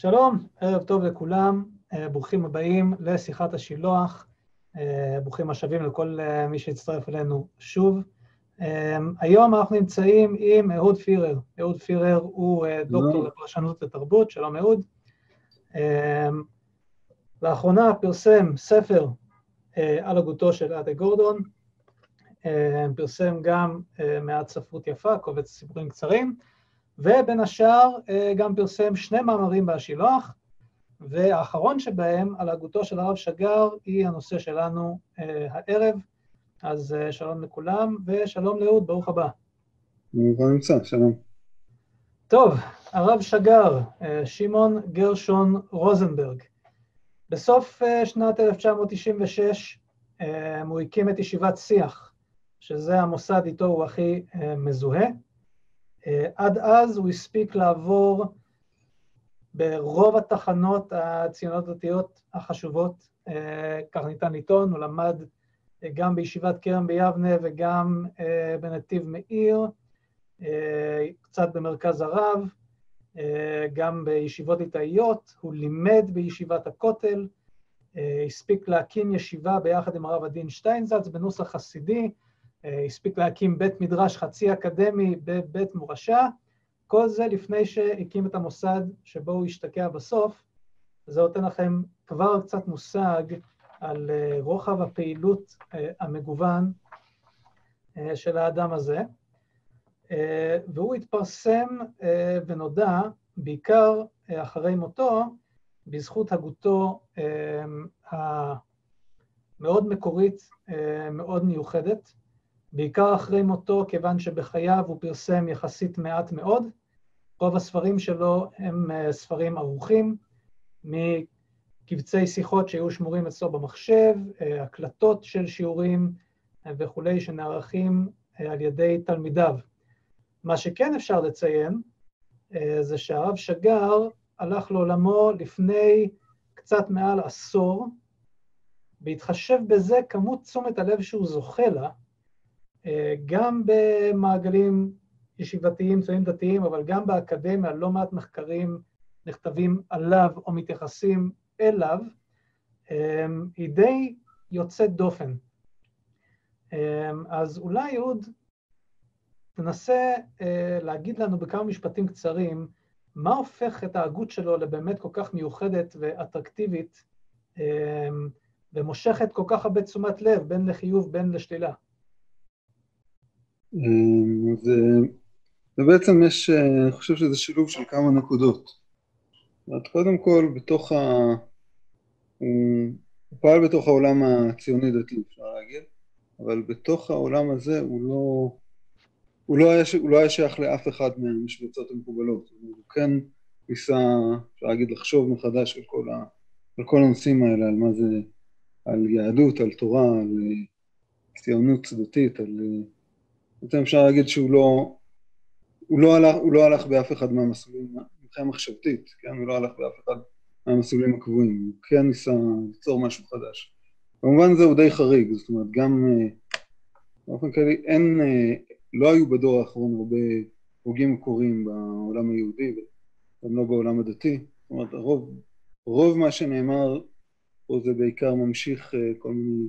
שלום, ערב טוב לכולם, אה, ברוכים הבאים לשיחת השילוח, אה, ברוכים השבים לכל אה, מי שהצטרף אלינו שוב. היום אנחנו נמצאים עם אהוד פירר. אהוד פירר הוא דוקטור לפרשנות ותרבות, שלום אהוד. לאחרונה פרסם ספר על הגותו של אדה גורדון, פרסם גם מעט ספרות יפה, קובץ סיפורים קצרים, ובין השאר אה, גם פרסם שני מאמרים בהשילוח, והאחרון שבהם, על הגותו של הרב שגר, היא הנושא שלנו אה, הערב. אז אה, שלום לכולם, ושלום לאהוד, ברוך הבא. ברוך נמצא, שלום. טוב, הרב שגר, שמעון גרשון רוזנברג. בסוף שנת 1996 הוא הקים את ישיבת שיח, שזה המוסד איתו הוא הכי מזוהה. אה, עד אז הוא הספיק לעבור ברוב התחנות הציונות דתיות החשובות, אה, כך ניתן לטעון, הוא למד אה, גם בישיבת כרם ביבנה וגם בנתיב מאיר, קצת במרכז הרב, גם בישיבות ליטאיות, הוא לימד בישיבת הכותל, הספיק להקים ישיבה ביחד עם הרב עדין שטיינזלץ בנוסח חסידי, הספיק להקים בית מדרש חצי אקדמי בבית מורשה, כל זה לפני שהקים את המוסד שבו הוא השתקע בסוף. זה נותן לכם כבר קצת מושג על אה, רוחב הפעילות אה, המגוון של האדם הזה. והוא התפרסם ונודע בעיקר אחרי מותו בזכות הגותו המאוד מקורית, מאוד מיוחדת, בעיקר אחרי מותו, כיוון שבחייו הוא פרסם יחסית מעט מאוד. רוב הספרים שלו הם אה, ספרים ערוכים, מקבצי שיחות שהיו שמורים אצלו במחשב, אה, הקלטות של שיעורים אה, וכולי, שנערכים על ידי תלמידיו. מה שכן אפשר לציין, זה שהרב שגר הלך לעולמו לפני קצת מעל עשור, בהתחשב בזה כמות תשומת הלב שהוא זוכה לה, גם במעגלים ישיבתיים, צבעים דתיים, אבל גם באקדמיה, לא מעט מחקרים נכתבים עליו או מתייחסים אליו, אה, היא די יוצאת דופן. אה, אז אולי, יהוד, תנסה להגיד לנו בכמה משפטים קצרים, מה הופך את ההגות שלו לבאמת כל כך מיוחדת ואטרקטיבית, ומושכת כל כך הרבה תשומת לב, בין לחיוב בין לשלילה? אמ, אז ובעצם יש, אה, אני חושב שזה שילוב של כמה נקודות. זאת קודם כל, בתוך ה... הוא פעל בתוך העולם הציוני-דתי, אפשר להגיד, אבל בתוך העולם הזה הוא לא, הוא לא, היה, הוא לא היה שייך לאף אחד מהמשבצות המקובלות. הוא כן ניסה, אפשר להגיד, לחשוב מחדש על כל, ה, על כל הנושאים האלה, על מה זה, על יהדות, על תורה, על אה, ציונות דתית, על אה, בעצם אפשר להגיד שהוא לא, הוא לא, הלך, הוא לא הלך באף אחד מהמסלולים, מבחינה מחשבתית, כן? הוא לא הלך באף אחד מהמסלולים הקבועים, הוא כן ניסה ליצור משהו חדש. במובן זה הוא די חריג, זאת אומרת גם אה, באופן כללי אין, אה, לא היו בדור האחרון הרבה הוגים מקוריים בעולם היהודי וגם לא בעולם הדתי, זאת אומרת הרוב, רוב מה שנאמר פה זה בעיקר ממשיך אה, כל מיני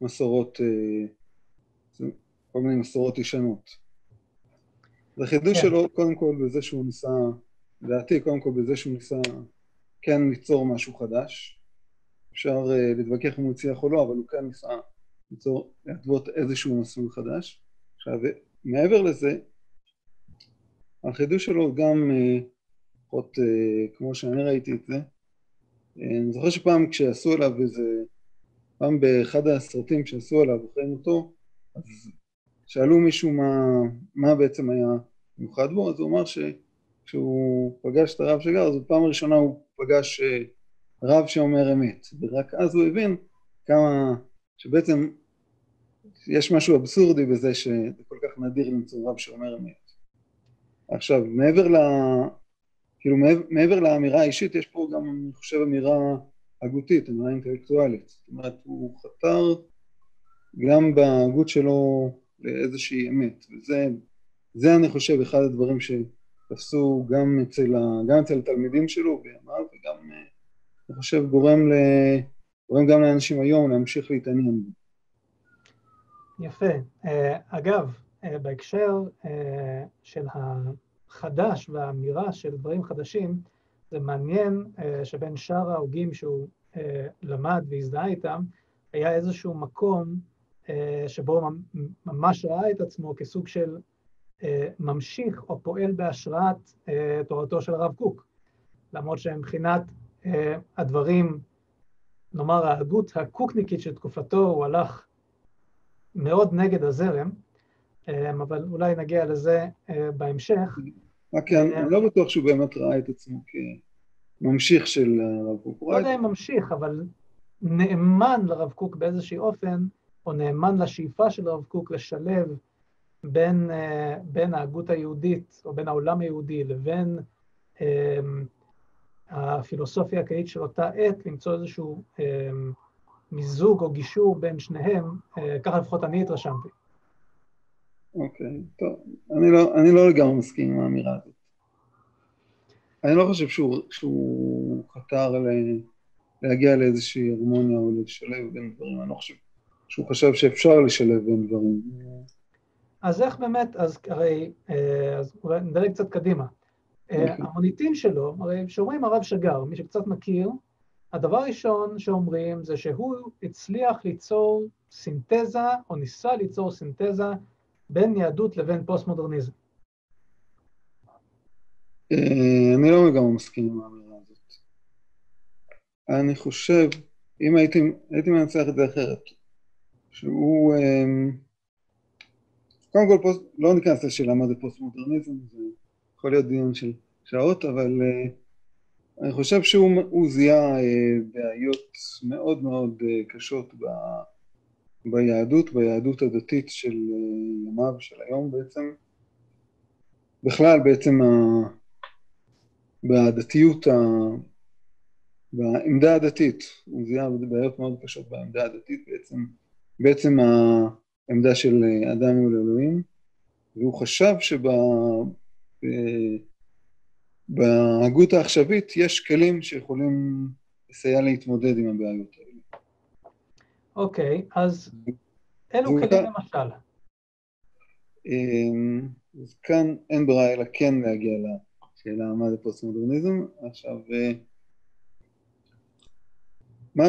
מסורות כל מיני מסורות ישנות. אז החידוש כן. שלו קודם כל בזה שהוא ניסה, לדעתי קודם כל בזה שהוא ניסה כן ליצור משהו חדש. אפשר uh, להתווכח אם הוא הצליח או לא, אבל הוא כן ניסה ליצור, להתוות איזשהו מסלול חדש. עכשיו, מעבר לזה, החידוש שלו גם, אה, לפחות uh, uh, כמו שאני ראיתי את זה, uh, אני זוכר שפעם כשעשו עליו איזה, פעם באחד הסרטים שעשו עליו אחרי מותו, אז שאלו מישהו מה, מה בעצם היה מיוחד בו, אז הוא אמר שכשהוא פגש את הרב שגר, אז בפעם הראשונה הוא פגש אה, רב שאומר אמת, ורק אז הוא הבין כמה, שבעצם יש משהו אבסורדי בזה שזה כל כך נדיר למצוא רב שאומר אמת. עכשיו, מעבר ל... כאילו מעבר לאמירה האישית, יש פה גם, אני חושב, אמירה הגותית, אמירה אינטלקטואלית. זאת אומרת, הוא חתר גם בהגות שלו לאיזושהי אמת, וזה זה אני חושב אחד הדברים ש, תפסו גם אצל, ה, גם אצל התלמידים שלו בימיו, וגם, אה, אני חושב, גורם, ל, גורם גם לאנשים היום להמשיך להתעניין בו. יפה. אה, אגב, אה, בהקשר של החדש והאמירה של דברים חדשים, זה מעניין שבין שאר ההוגים שהוא למד והזדהה איתם, היה איזשהו מקום שבו ממש ראה את עצמו כסוג של אה, ממשיך או פועל בהשראת אה, תורתו של הרב קוק. למרות שמבחינת אה, הדברים, נאמר ההגות הקוקניקית של תקופתו, הוא הלך מאוד נגד הזרם, אבל אולי נגיע לזה בהמשך. רק אני לא בטוח שהוא באמת ראה את עצמו כממשיך של הרב קוק. לא יודע אם ממשיך, אבל נאמן לרב קוק באיזשהו אופן, או נאמן לשאיפה של הרב קוק לשלב בין, אה, בין ההגות היהודית, או בין העולם היהודי, לבין אה, הפילוסופיה הקהילית של אותה עת, למצוא איזשהו אה, מיזוג או גישור בין שניהם, ככה לפחות אני התרשמתי. אוקיי, טוב. אני לא, אני לא לגמרי מסכים עם האמירה הזאת. אני לא חושב שהוא, שהוא חתר ל, להגיע לאיזושהי הרמוניה או לשלב בין דברים, אני לא חושב שהוא חשב שאפשר לשלב בין דברים. אז איך באמת, אז הרי, אה, אז אולי נדלג קצת קדימה. אה, אוקיי. המוניטין שלו, הרי כשאומרים הרב שגר, מי שקצת מכיר, הדבר הראשון שאומרים זה שהוא הצליח ליצור סינתזה, או ניסה ליצור סינתזה, בין יהדות לבין פוסט-מודרניזם. אה, אני לא לגמרי מסכים עם האמירה הזאת. אני חושב, אם הייתי, הייתי מנצח את זה אחרת, שהוא... קודם כל, פוסט, לא ניכנס לשאלה מה זה פוסט-מודרניזם, זה יכול להיות דיון של שעות, אבל אה, אני חושב שהוא זיהה אה, בעיות מאוד מאוד אה, קשות ב, ביהדות, ביהדות הדתית של ימיו, של היום בעצם. בכלל, בעצם ה... בדתיות, ה... בעמדה הדתית, הוא זיהה בעיות מאוד קשות בעמדה הדתית, בעצם, בעצם ה... עמדה של אה, אדם מול אלוהים, והוא חשב שבהגות העכשווית יש כלים שיכולים לסייע להתמודד עם הבעיות האלה. אוקיי, okay, אז אילו כלים למשל? אמ, אז כאן אין ברירה אלא כן להגיע לשאלה מה זה פוסט-מודרניזם. עכשיו, אה, מה,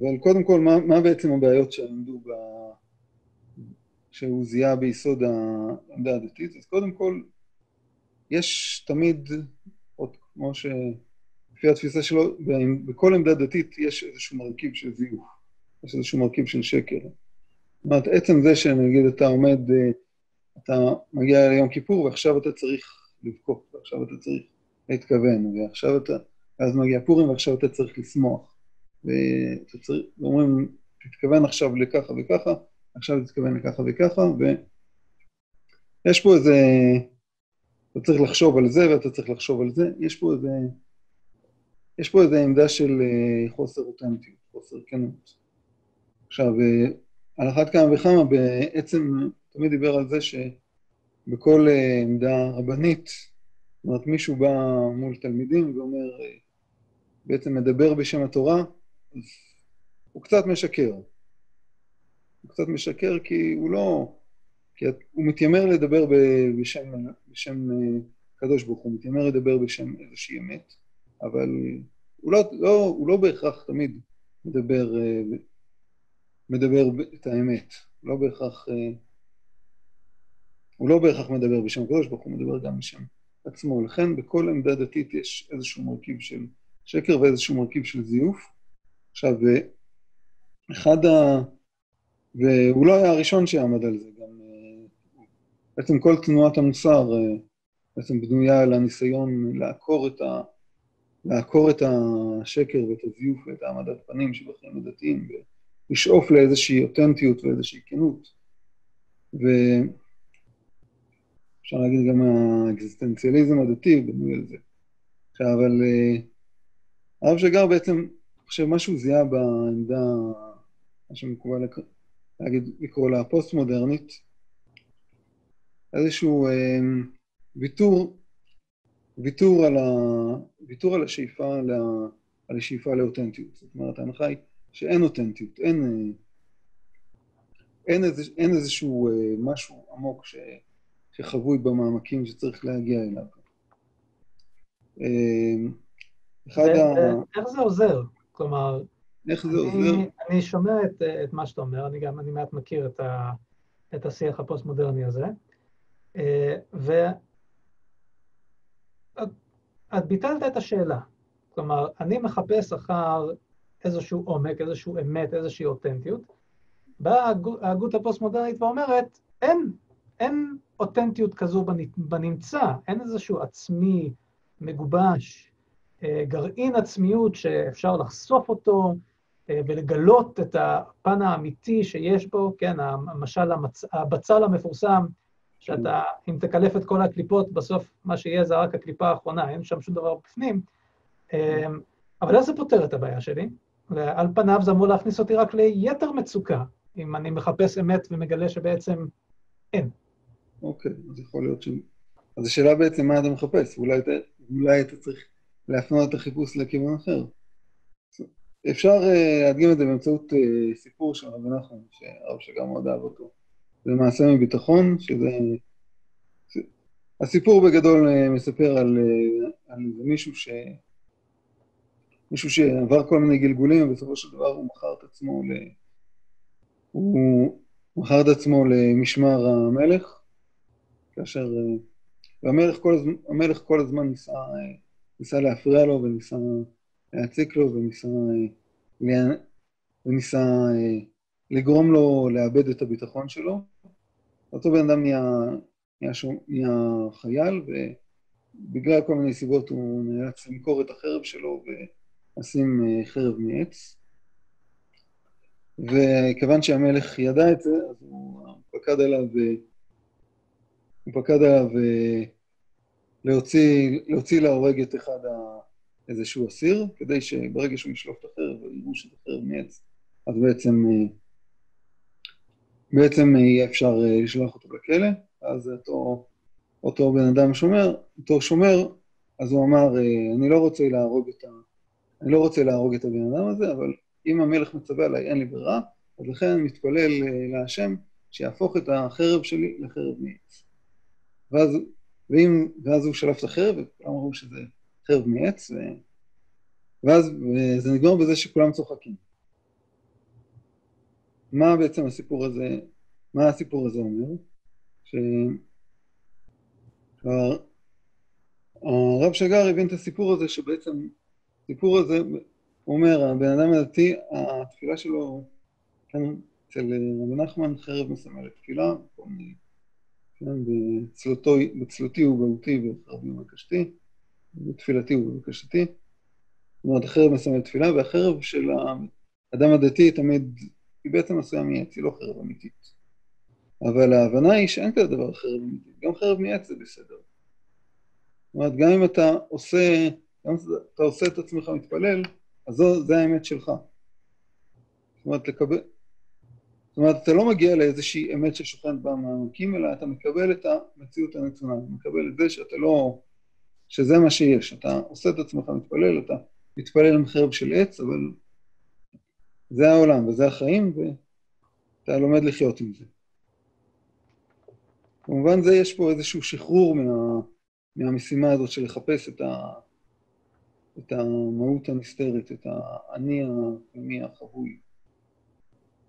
אבל קודם כל, מה, מה בעצם הבעיות שעמדו ב... שהוא זיהה ביסוד העמדה הדתית, אז קודם כל, יש תמיד, עוד כמו שלפי התפיסה שלו, בכל עמדה דתית יש איזשהו מרכיב של זיוף, יש איזשהו מרכיב של שקר. זאת אומרת, עצם זה שנגיד אתה עומד, אתה מגיע ליום כיפור ועכשיו אתה צריך לבכות, ועכשיו אתה צריך להתכוון, ועכשיו אתה, ואז מגיע פורים ועכשיו אתה צריך לשמוח. ואומרים, תתכוון עכשיו לככה וככה, עכשיו תתכוון לככה וככה, ויש פה איזה... אתה צריך לחשוב על זה ואתה צריך לחשוב על זה, יש פה איזה... יש פה איזה עמדה של אה, חוסר אותנטיות, חוסר כנות. עכשיו, אה, על אחת כמה וכמה, בעצם תמיד דיבר על זה שבכל אה, עמדה רבנית, זאת אומרת, מישהו בא מול תלמידים ואומר, בעצם מדבר בשם התורה, הוא קצת משקר. הוא קצת משקר כי הוא לא... כי הוא מתיימר לדבר בשם, בשם אה, קדוש ברוך הוא, מתיימר לדבר בשם איזושהי אמת, אבל הוא לא, לא, הוא לא בהכרח תמיד מדבר, אה, מדבר את האמת, לא בהכרח, אה, הוא לא בהכרח מדבר בשם הקדוש ברוך הוא, מדבר גם בשם עצמו. לכן בכל עמדה דתית יש איזשהו מרכיב של שקר ואיזשהו מרכיב של זיוף. עכשיו, אחד ה... והוא לא היה הראשון שעמד על זה, גם אה, בעצם כל תנועת המוסר אה, בעצם בנויה על הניסיון לעקור את, ה, לעקור את השקר ואת הזיוף ואת העמדת פנים שבחיים הדתיים ולשאוף לאיזושהי אותנטיות ואיזושהי כנות. ואפשר להגיד גם האקזיסטנציאליזם הדתי בנוי על זה. עכשיו, אבל אה, הרב שגר בעצם, חושב, משהו זיהה בעמדה, מה שמקובל להגיד, לקרוא לה פוסט-מודרנית, איזשהו אה, ויתור, ויתור על, ה... ויתור על השאיפה, לה... על השאיפה לאותנטיות. זאת אומרת, ההנחה היא שאין אותנטיות, אין, אין, איזה, אין איזשהו אה, משהו עמוק ש... שחבוי במעמקים שצריך להגיע אליו. אה, אחד ה... איך זה עוזר? כלומר, איך זה עוזר? אני שומע את, את מה שאתה אומר, אני גם, אני מעט מכיר את, ה, את השיח הפוסט-מודרני הזה, אה, ואת ביטלת את השאלה. כלומר, אני מחפש אחר איזשהו עומק, איזשהו אמת, איזושהי אותנטיות. באה ההגות הפוסט-מודרנית ואומרת, אין, אין אותנטיות כזו בנמצא, אין איזשהו עצמי מגובש, גרעין עצמיות שאפשר לחשוף אותו אה, ולגלות את הפן האמיתי שיש בו, כן, המשל, המצ... הבצל המפורסם, שאתה, אם תקלף את כל הקליפות, בסוף מה שיהיה זה רק הקליפה האחרונה, אין שם שום דבר בפנים. אה, אבל איך זה פותר את הבעיה שלי? ועל פניו זה אמור להכניס אותי רק ליתר מצוקה, אם אני מחפש אמת ומגלה שבעצם אין. אוקיי, אז יכול להיות ש... אז השאלה בעצם מה אתה מחפש, אולי אתה, אולי אתה צריך להפנות את החיפוש לכיוון אחר. אפשר uh, להדגים את זה באמצעות uh, סיפור של רבי נחמן, שהרב שגם מאוד אהב אותו. זה מעשה מביטחון, שזה... הסיפור בגדול uh, מספר על, על מישהו ש... מישהו שעבר כל מיני גלגולים, ובסופו של דבר הוא מכר את עצמו ל... הוא מכר את עצמו למשמר המלך, כאשר... והמלך כל הזמן, המלך כל הזמן ניסה, ניסה להפריע לו וניסה להציק לו וניסה, וניסה לגרום לו לאבד את הביטחון שלו. אותו בן אדם נהיה, נהיה, נהיה חייל, ובגלל כל מיני סיבות הוא נאלץ למכור את החרב שלו ולשים חרב מעץ. וכיוון שהמלך ידע את זה, אז הוא פקד עליו הוא פקד עליו אה, להוציא, להוציא להורג את אחד ה... איזשהו אסיר, כדי שברגע שהוא ישלוף את החרב ויראו שזה חרב מעץ, אז בעצם, אה, בעצם יהיה אפשר אה, לשלוח אותו לכלא, אז אותו, אותו בן אדם שומר, אותו שומר, אז הוא אמר, אני לא רוצה להרוג את ה... אני לא רוצה להרוג את הבן אדם הזה, אבל אם המלך מצווה עליי, אין לי ברירה, אז לכן אני מתפלל להשם שיהפוך את החרב שלי לחרב מעץ. ואז, ואם, ואז הוא שלף את החרב, וכולם אמרו שזה חרב מעץ, ו... ואז זה נגמר בזה שכולם צוחקים. מה בעצם הסיפור הזה, מה הסיפור הזה אומר? שהרב שגר הבין את הסיפור הזה שבעצם, הסיפור הזה, אומר, הבן אדם הדתי, התפילה שלו, כן, אצל רבי נחמן חרב מסמלת תפילה, כל מיני כן, בצלותי ובהותי ובחרבי ובקשתי, בתפילתי ובבקשתי. זאת אומרת, החרב מסמל תפילה, והחרב של האדם הדתי תמיד, היא בעצם עשויה מעץ, היא לא חרב אמיתית. אבל ההבנה היא שאין כזה דבר חרב אמיתית, גם חרב מעץ זה בסדר. זאת אומרת, גם אם אתה עושה, גם אתה עושה את עצמך מתפלל, אז זו, זה האמת שלך. זאת אומרת, לקבל, זאת אומרת, אתה לא מגיע לאיזושהי אמת ששוכנת במעמקים, אלא אתה מקבל את המציאות הנתונה, אתה מקבל את זה שאתה לא... שזה מה שיש, אתה עושה את עצמך מתפלל, אתה מתפלל עם חרב של עץ, אבל זה העולם וזה החיים, ואתה לומד לחיות עם זה. במובן זה יש פה איזשהו שחרור מה, מהמשימה הזאת של לחפש את, ה, את המהות הנסתרת, את האני הפנימי החבוי.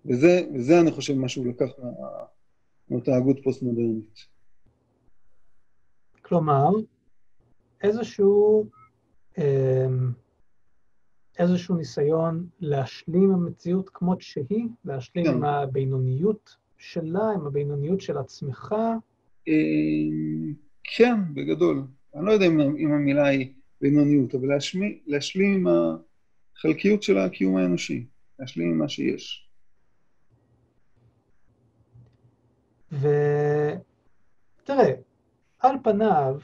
וזה, וזה אני חושב מה שהוא לקח מאותה הגות פוסט-מודרנית. כלומר, איזשהו, אמ, איזשהו ניסיון להשלים עם המציאות כמות שהיא, להשלים כן. עם הבינוניות שלה, עם הבינוניות של עצמך. אמ, כן, בגדול. אני לא יודע אם, אם המילה היא בינוניות, אבל להשלים, להשלים עם החלקיות של הקיום האנושי, להשלים עם מה שיש. ותראה, על פניו,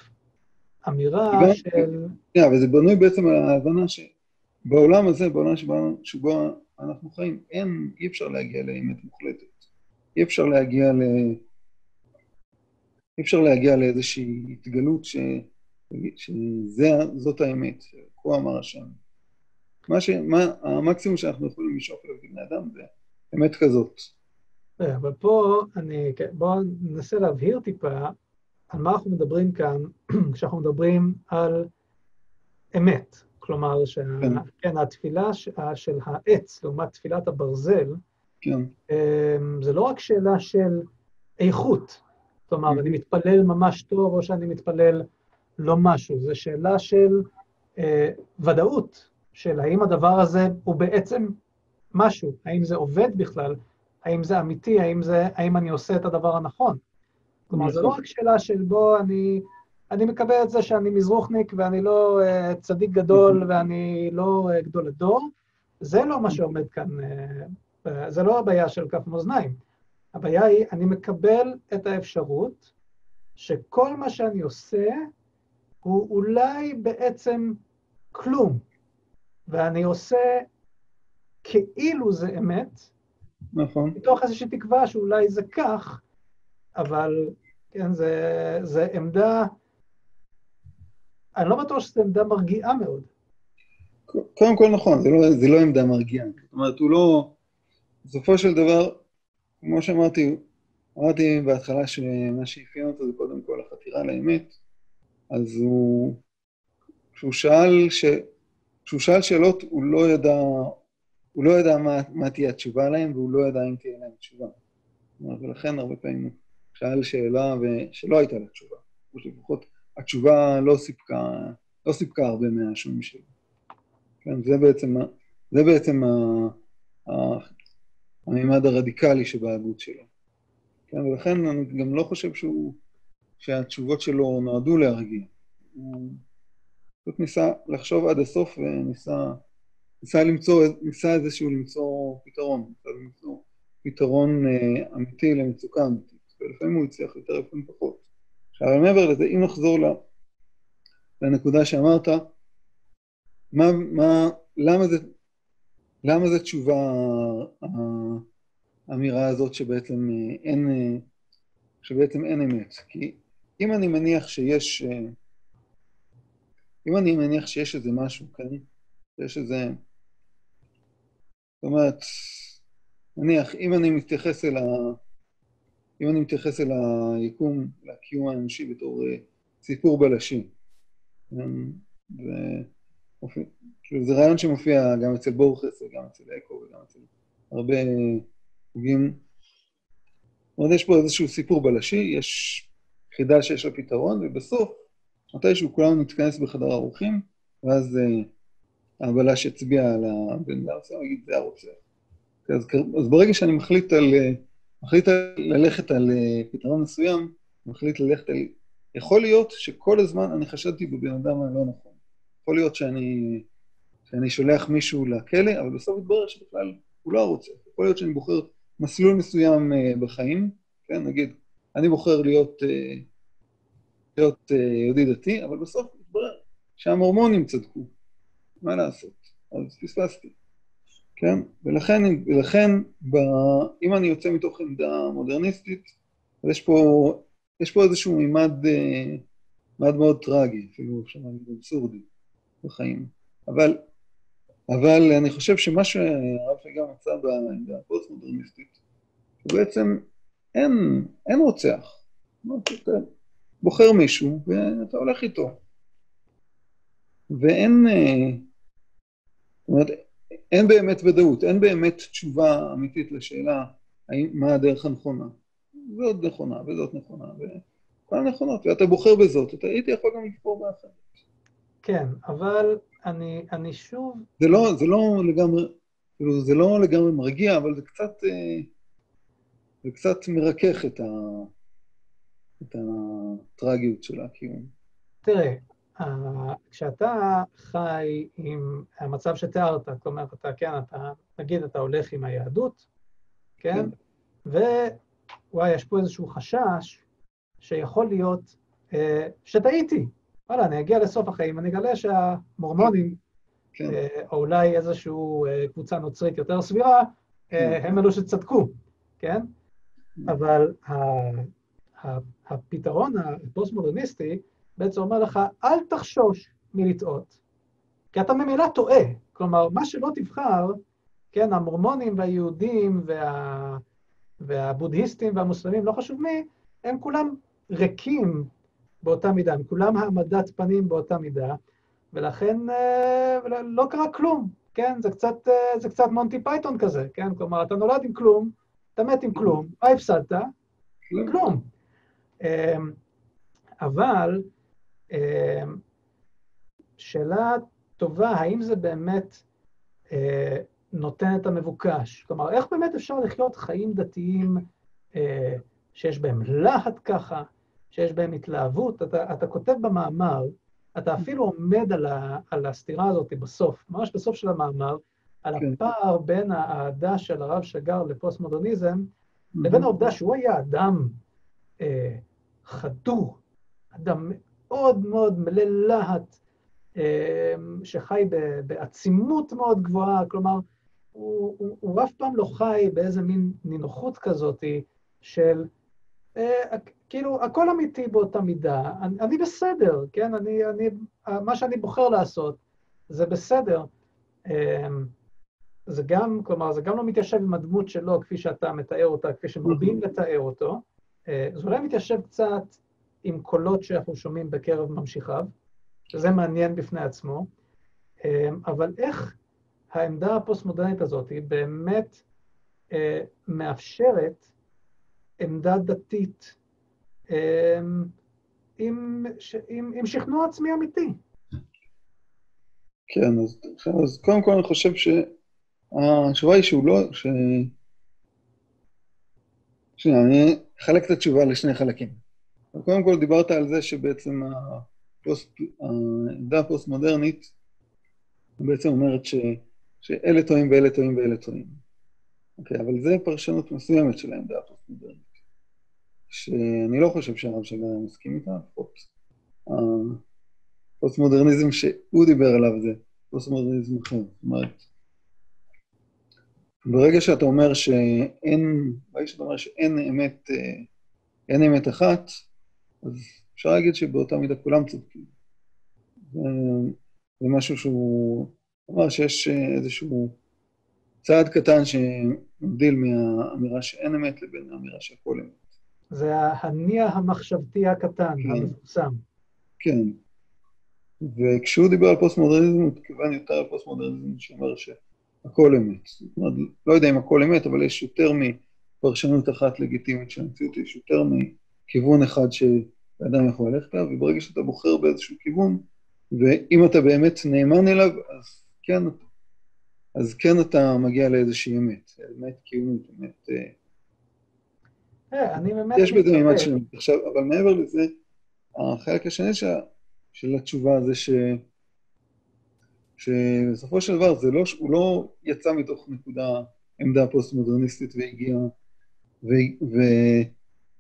אמירה של... כן, אבל זה בנוי בעצם על ההבנה שבעולם הזה, בעולם שבו אנחנו חיים, אין, אי אפשר להגיע לאמת מוחלטת. אי אפשר להגיע ל... אי אפשר להגיע לאיזושהי התגלות ש... שזאת האמת, כה אמר השם. מה ש... מה, המקסימום שאנחנו יכולים לשאוף אליו כבני אדם זה אמת כזאת. אבל פה אני, כן, בואו ננסה להבהיר טיפה על מה אנחנו מדברים כאן כשאנחנו מדברים על אמת. כלומר, שה... כן. כן, התפילה של העץ לעומת תפילת הברזל, כן. אמ, זה לא רק שאלה של איכות. כלומר, mm-hmm. אני מתפלל ממש טוב או שאני מתפלל לא משהו, זו שאלה של אה, ודאות, של האם הדבר הזה הוא בעצם משהו, האם זה עובד בכלל, האם זה אמיתי, האם, זה, האם אני עושה את הדבר הנכון. כלומר, זו לא רק שאלה של בוא, אני, אני מקבל את זה שאני מזרוחניק ואני לא uh, צדיק גדול ואני לא uh, גדול הדור, זה לא מה שעומד כאן, uh, uh, זה לא הבעיה של כף מאזניים. הבעיה היא, אני מקבל את האפשרות שכל מה שאני עושה הוא אולי בעצם כלום, ואני עושה כאילו זה אמת, נכון. מתוך איזושהי תקווה שאולי זה כך, אבל כן, זה, זה עמדה, אני לא בטוח שזו עמדה מרגיעה מאוד. קודם כל נכון, זה לא, זה לא עמדה מרגיעה. זאת אומרת, הוא לא... בסופו של דבר, כמו שאמרתי, אמרתי בהתחלה שמה שאפיין אותו זה קודם כל החתירה לאמת, אז הוא... כשהוא שאל, ש... כשהוא שאל שאלות, הוא לא ידע, הוא לא ידע מה, מה תהיה התשובה להם, והוא לא ידע אם תהיה להם תשובה. ולכן הרבה פעמים הוא שאל שאלה שלא הייתה לה תשובה, או שלפחות התשובה לא סיפקה, לא סיפקה הרבה מהשונים שלו. כן, זה בעצם, זה בעצם ה, ה, המימד הרדיקלי שבהגות שלו. כן, ולכן אני גם לא חושב שהוא, שהתשובות שלו נועדו להרגיע. הוא פשוט ניסה לחשוב עד הסוף וניסה ניסה למצוא, ניסה איזשהו למצוא פתרון, ניסה למצוא פתרון אה, אמיתי למצוקה אמיתית, ולפעמים הוא הצליח יותר, לפעמים פחות. עכשיו, מעבר לזה, אם נחזור לנקודה שאמרת, מה, מה, למה זה, למה זה תשובה, האמירה הזאת שבעצם אה, אין, אה, שבעצם אין אמת? כי אם אני מניח שיש, אם אני מניח שיש איזה משהו, כן? יש איזה... זאת אומרת, נניח, אם אני מתייחס אל ה... אם אני מתייחס אל היקום, לקיום האנושי בתור uh, סיפור בלשי, זה, כאילו זה רעיון שמופיע גם אצל בורכס וגם אצל אקו וגם אצל הרבה חוגים. זאת אומרת, יש פה איזשהו סיפור בלשי, יש חידה שיש לה פתרון, ובסוף, מתישהו כולנו נתכנס בחדר האורחים, ואז uh, הבלש יצביע על הבן אדם, ויגיד, זה הרוצח. אז, אז ברגע שאני מחליט על, מחליט על ללכת על אה, פתרון מסוים, מחליט ללכת על... יכול להיות שכל הזמן אני חשדתי בבן אדם הלא נכון. יכול להיות שאני, שאני שולח מישהו לכלא, אבל בסוף התברר שבכלל הוא לא הרוצח. יכול להיות שאני בוחר מסלול מסוים אה, בחיים, כן, נגיד, אני בוחר להיות, אה, להיות יהודי דתי, אבל בסוף התברר שהמורמונים צדקו. מה לעשות? אז פספסתי. כן? ולכן, ולכן ב, אם אני יוצא מתוך עמדה מודרניסטית, אז יש פה, יש פה איזשהו מימד, אה, מימד מאוד טרגי, אפילו אפשר להגיד אבסורדי בחיים. אבל, אבל אני חושב שמה שהרב שגם מצא בעמדה הפוסט-מודרניסטית, הוא בעצם אין, אין רוצח. אתה בוחר מישהו ואתה הולך איתו. ואין, אה, אומרת, אין באמת ודאות, אין באמת תשובה אמיתית לשאלה האם, מה הדרך הנכונה. זאת נכונה וזאת נכונה, וכולן נכונות, ואתה בוחר בזאת, אתה הייתי יכול גם לבחור באחרת. כן, אבל אני, אני שוב... זה לא, זה לא לגמרי, כאילו, זה לא לגמרי מרגיע, אבל זה קצת, אה, זה קצת מרכך את, ה, את הטרגיות של הקיום. תראה, כשאתה חי עם המצב שתיארת, כלומר, אתה, כן, אתה, נגיד, אתה הולך עם היהדות, כן? ווואי, יש פה איזשהו חשש שיכול להיות אה, שטעיתי. וואלה, אני אגיע לסוף החיים, אני אגלה שהמורמונים, כן. אה, או אולי איזושהי אה, קבוצה נוצרית יותר סבירה, אה, כן. הם אלו שצדקו, כן? אבל הפתרון הפוסט-מודרניסטי בעצם אומר לך, אל תחשוש מלטעות, כי אתה ממילא טועה. כלומר, מה שלא תבחר, כן, המורמונים והיהודים וה... והבודהיסטים והמוסלמים, לא חשוב מי, הם כולם ריקים באותה מידה, הם כולם העמדת פנים באותה מידה, ולכן אה, לא קרה כלום, כן? זה קצת, אה, זה קצת מונטי פייתון כזה, כן? כלומר, אתה נולד עם כלום, אתה מת עם כלום, מה הפסדת? כלום. אמ, אבל שאלה טובה, האם זה באמת אה, נותן את המבוקש? כלומר, איך באמת אפשר לחיות חיים דתיים אה, שיש בהם להט ככה, שיש בהם התלהבות? אתה, אתה כותב במאמר, אתה אפילו עומד על, ה, על הסתירה הזאת בסוף, ממש בסוף של המאמר, על כן. הפער בין האהדה של הרב שגר לפוסט-מודרניזם. לבין העובדה שהוא היה אדם אה, חדור, אדם מאוד מאוד מלא להט, אה, שחי בעצימות מאוד גבוהה, כלומר, הוא, הוא, הוא אף פעם לא חי באיזה מין נינוחות כזאת של, אה, כאילו, הכל אמיתי באותה מידה, אני, אני בסדר, כן? אני, אני, מה שאני בוחר לעשות זה בסדר. אה, זה גם, כלומר, זה גם לא מתיישב עם הדמות שלו כפי שאתה מתאר אותה, כפי שמרבים לתאר אותו, אה, זה אולי מתיישב קצת עם קולות שאנחנו שומעים בקרב ממשיכיו, שזה מעניין בפני עצמו, אה, אבל איך העמדה הפוסט-מודרנית הזאת היא באמת אה, מאפשרת עמדה דתית עם, עם, עם שכנוע עצמי אמיתי. כן, אז, אז קודם כל אני חושב שהתשובה היא שהוא לא, ש... שנייה, אני אחלק את התשובה לשני חלקים. קודם כל דיברת על זה שבעצם הפוסט, העמדה הפוסט-מודרנית בעצם אומרת ש, שאלה טועים ואלה טועים ואלה טועים. אוקיי, אבל זה פרשנות מסוימת של העמדה הפוסט-מודרנית, שאני לא חושב שהרב שגר מסכים איתה, לפחות הפוסט-מודרניזם שהוא דיבר עליו זה פוסט-מודרניזם אחר. זאת אומרת, ברגע שאתה אומר שאין, ברגע שאתה אומר שאין אמת, אה, אין אמת אחת, אז אפשר להגיד שבאותה מידה כולם צודקים. זה משהו שהוא, כלומר שיש איזשהו צעד קטן שמבדיל מהאמירה שאין אמת לבין האמירה שהכל אמת. זה ההיניע המחשבתי הקטן, כן. המפורסם. כן. וכשהוא דיבר על פוסט-מודרניזם, הוא התכוון יותר על פוסט-מודרניזם שאומר ש... הכל אמת. זאת אומרת, לא יודע אם הכל אמת, אבל יש יותר מפרשנות אחת לגיטימית של המציאות, יש יותר מכיוון אחד שאדם יכול ללכת אליו, וברגע שאתה בוחר באיזשהו כיוון, ואם אתה באמת נאמן אליו, אז כן, אז כן אתה מגיע לאיזושהי אמת, אמת קיומית, אמת... אה, אה, אני באמת... יש בזה מימד של אמת. עכשיו, אבל מעבר לזה, החלק השני של התשובה זה ש... שבסופו של דבר זה לא, הוא לא יצא מתוך נקודה עמדה פוסט-מודרניסטית והגיע,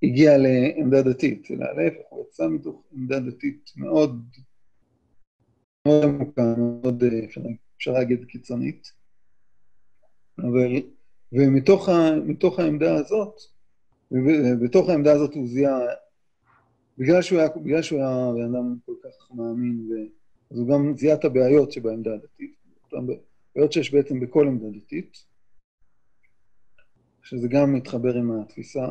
והגיע לעמדה דתית, אלא להפך, הוא יצא מתוך עמדה דתית מאוד מאוד עמוקה, מאוד, אפשר, אפשר להגיד, קיצונית. אבל, ומתוך העמדה הזאת, ובתוך העמדה הזאת הוא זיהה, בגלל שהוא היה, בגלל שהוא היה בן אדם כל כך מאמין, ו... אז הוא גם זיהה את הבעיות שבעמדה הדתית, בעיות שיש בעצם בכל עמדה דתית, שזה גם מתחבר עם התפיסה,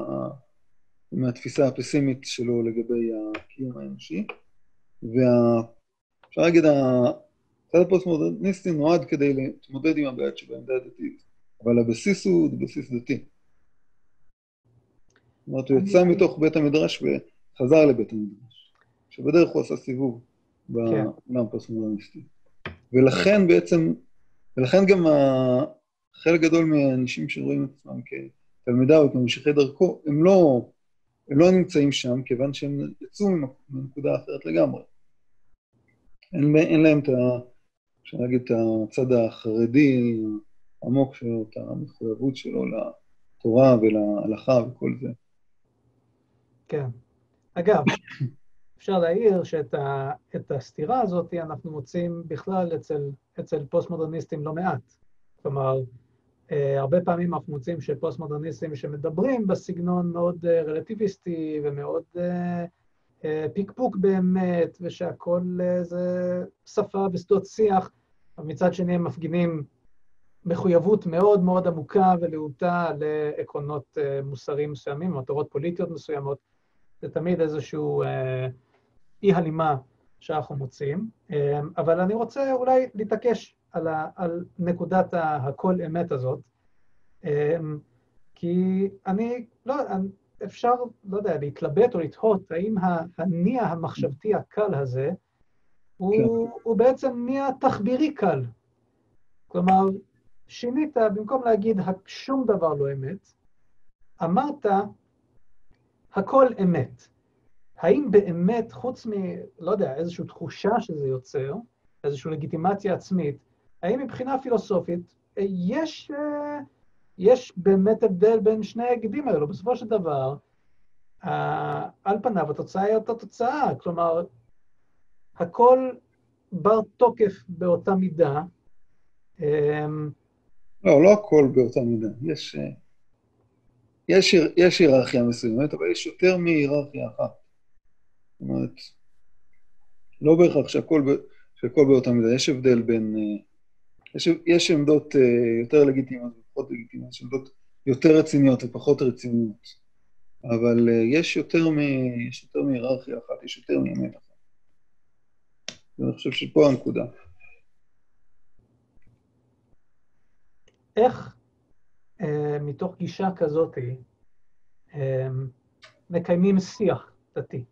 עם התפיסה הפסימית שלו לגבי הקיום האנושי, ואפשר להגיד, הצד הפוסט-מודרניסטי נועד כדי להתמודד עם הבעיות שבעמדה הדתית, אבל הבסיס הוא בסיס דתי. זאת אומרת, הוא יצא מתוך בית המדרש וחזר לבית המדרש, שבדרך הוא עשה סיבוב. בעולם כן. הפוסט-מודרניסטי. ולכן בעצם, ולכן גם חלק גדול מהאנשים שרואים את עצמם כתלמידיו או כממשיכי דרכו, הם לא, הם לא נמצאים שם, כיוון שהם יצאו מנקודה אחרת לגמרי. אין, אין להם את ה... אפשר להגיד, את הצד החרדי העמוק שלו, את המחויבות שלו לתורה ולהלכה וכל זה. כן. אגב, אפשר להעיר שאת ה, הסתירה הזאת אנחנו מוצאים בכלל אצל, אצל פוסט-מודרניסטים לא מעט. כלומר, הרבה פעמים אנחנו מוצאים שפוסט-מודרניסטים שמדברים בסגנון מאוד אה, רלטיביסטי ומאוד אה, פיקפוק באמת, ושהכול זה שפה ושדות שיח, אבל מצד שני הם מפגינים מחויבות מאוד מאוד עמוקה ולהוטה לעקרונות מוסריים מסוימים, מטרות פוליטיות מסוימות. זה תמיד איזשהו אי-הלימה שאנחנו מוצאים. אבל אני רוצה אולי להתעקש על, ה, על נקודת הכל אמת הזאת, כי אני, לא, אפשר, לא יודע, להתלבט או לתהות האם הניע המחשבתי הקל הזה הוא, כן. הוא בעצם ניע תחבירי קל. כלומר, שינית, במקום להגיד שום דבר לא אמת, אמרת הכל אמת. האם באמת, חוץ מ, לא יודע, איזושהי תחושה שזה יוצר, איזושהי לגיטימציה עצמית, האם מבחינה פילוסופית יש, יש באמת הבדל בין שני ההגדים האלו? בסופו של דבר, על פניו התוצאה היא אותה תוצאה, כלומר, הכל בר תוקף באותה מידה. אמ, לא, לא הכל באותה מידה. יש, יש, יש היררכיה מסוימת, אבל יש יותר מהיררכיה אחת. זאת אומרת, לא בהכרח שהכל, שהכל באותה מידה, יש הבדל בין... יש, יש עמדות יותר לגיטימיות ופחות לגיטימיות, יש עמדות יותר רציניות ופחות רציניות, אבל יש יותר, מ, יש יותר מהיררכיה אחת, יש יותר מאמת אחת. ואני חושב שפה הנקודה. איך אה, מתוך גישה כזאת אה, מקיימים שיח דתי?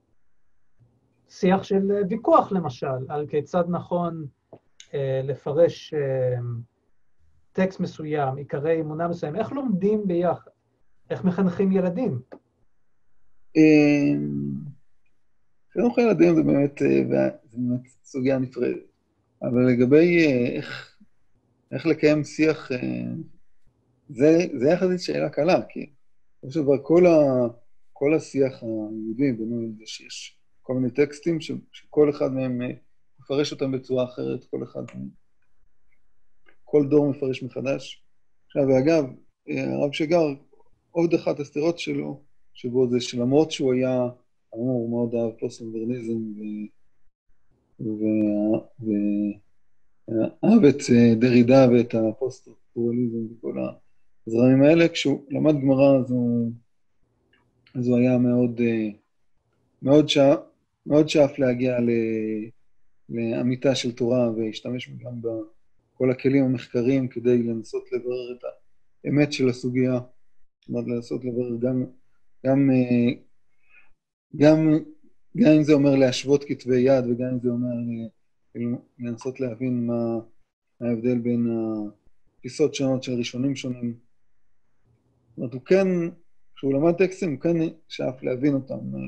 שיח של ויכוח למשל, על כיצד נכון לפרש אה, טקסט מסוים, עיקרי אמונה מסוים, איך לומדים ביחד? איך מחנכים ילדים? אה, חינוך ילדים זה באמת, זה באמת סוגיה נפרדת, אבל לגבי איך, איך לקיים שיח, זה, זה יחסית שאלה קלה, כי של דבר כל, כל השיח היהודי בנוי על זה שיש כל מיני טקסטים שכל אחד מהם מפרש אותם בצורה אחרת, כל אחד, כל דור מפרש מחדש. עכשיו, ואגב, הרב שגר, עוד אחת הסתירות שלו, שבו זה שלמרות שהוא היה, הוא מאוד אהב פוסט-מודרניזם ואהב את אה, דרידה ואת הפוסט-סטרוקטורליזם וכל הזרמים האלה, כשהוא למד גמרא אז הוא, אז הוא היה מאוד, אה, מאוד, שא, מאוד שאף להגיע ל... לאמיתה של תורה והשתמש גם בכל הכלים המחקריים כדי לנסות לברר את האמת של הסוגיה, זאת אומרת לנסות לברר גם, גם, גם, גם אם זה אומר להשוות כתבי יד וגם אם זה אומר לנסות להבין מה ההבדל בין התפיסות שונות של ראשונים שונים. זאת אומרת, הוא כן, כשהוא למד טקסטים, הוא כן שאף להבין אותם. אה,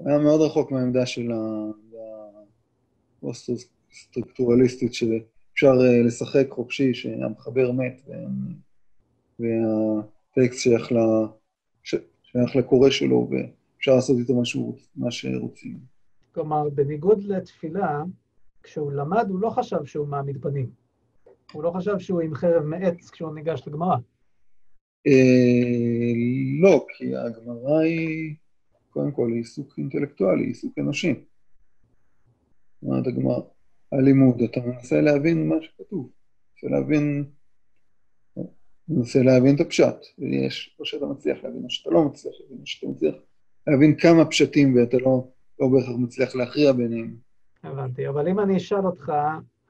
היה מאוד רחוק מהעמדה של הפוסט-סטרוקטורליסטית, שאפשר אה, לשחק חופשי, שהמחבר מת, והטקסט שייך, ל... שייך לקורא שלו, ואפשר לעשות איתו משהו, מה שרוצים. כלומר, בניגוד לתפילה, כשהוא למד, הוא לא חשב שהוא מעמיד פנים. הוא לא חשב שהוא עם חרב מעץ כשהוא ניגש לגמרא. אה, לא, כי הגמרא היא... קודם כל עיסוק אינטלקטואלי, עיסוק אנושי. אומרת, הגמרא, הלימוד, אתה מנסה להבין מה שכתוב, מנסה להבין, מנסה להבין את הפשט, ויש, או שאתה מצליח להבין, או שאתה לא מצליח להבין, או שאתה מצליח להבין כמה פשטים ואתה לא, לא בהכרח מצליח להכריע ביניהם. הבנתי, אבל אם אני אשאל אותך,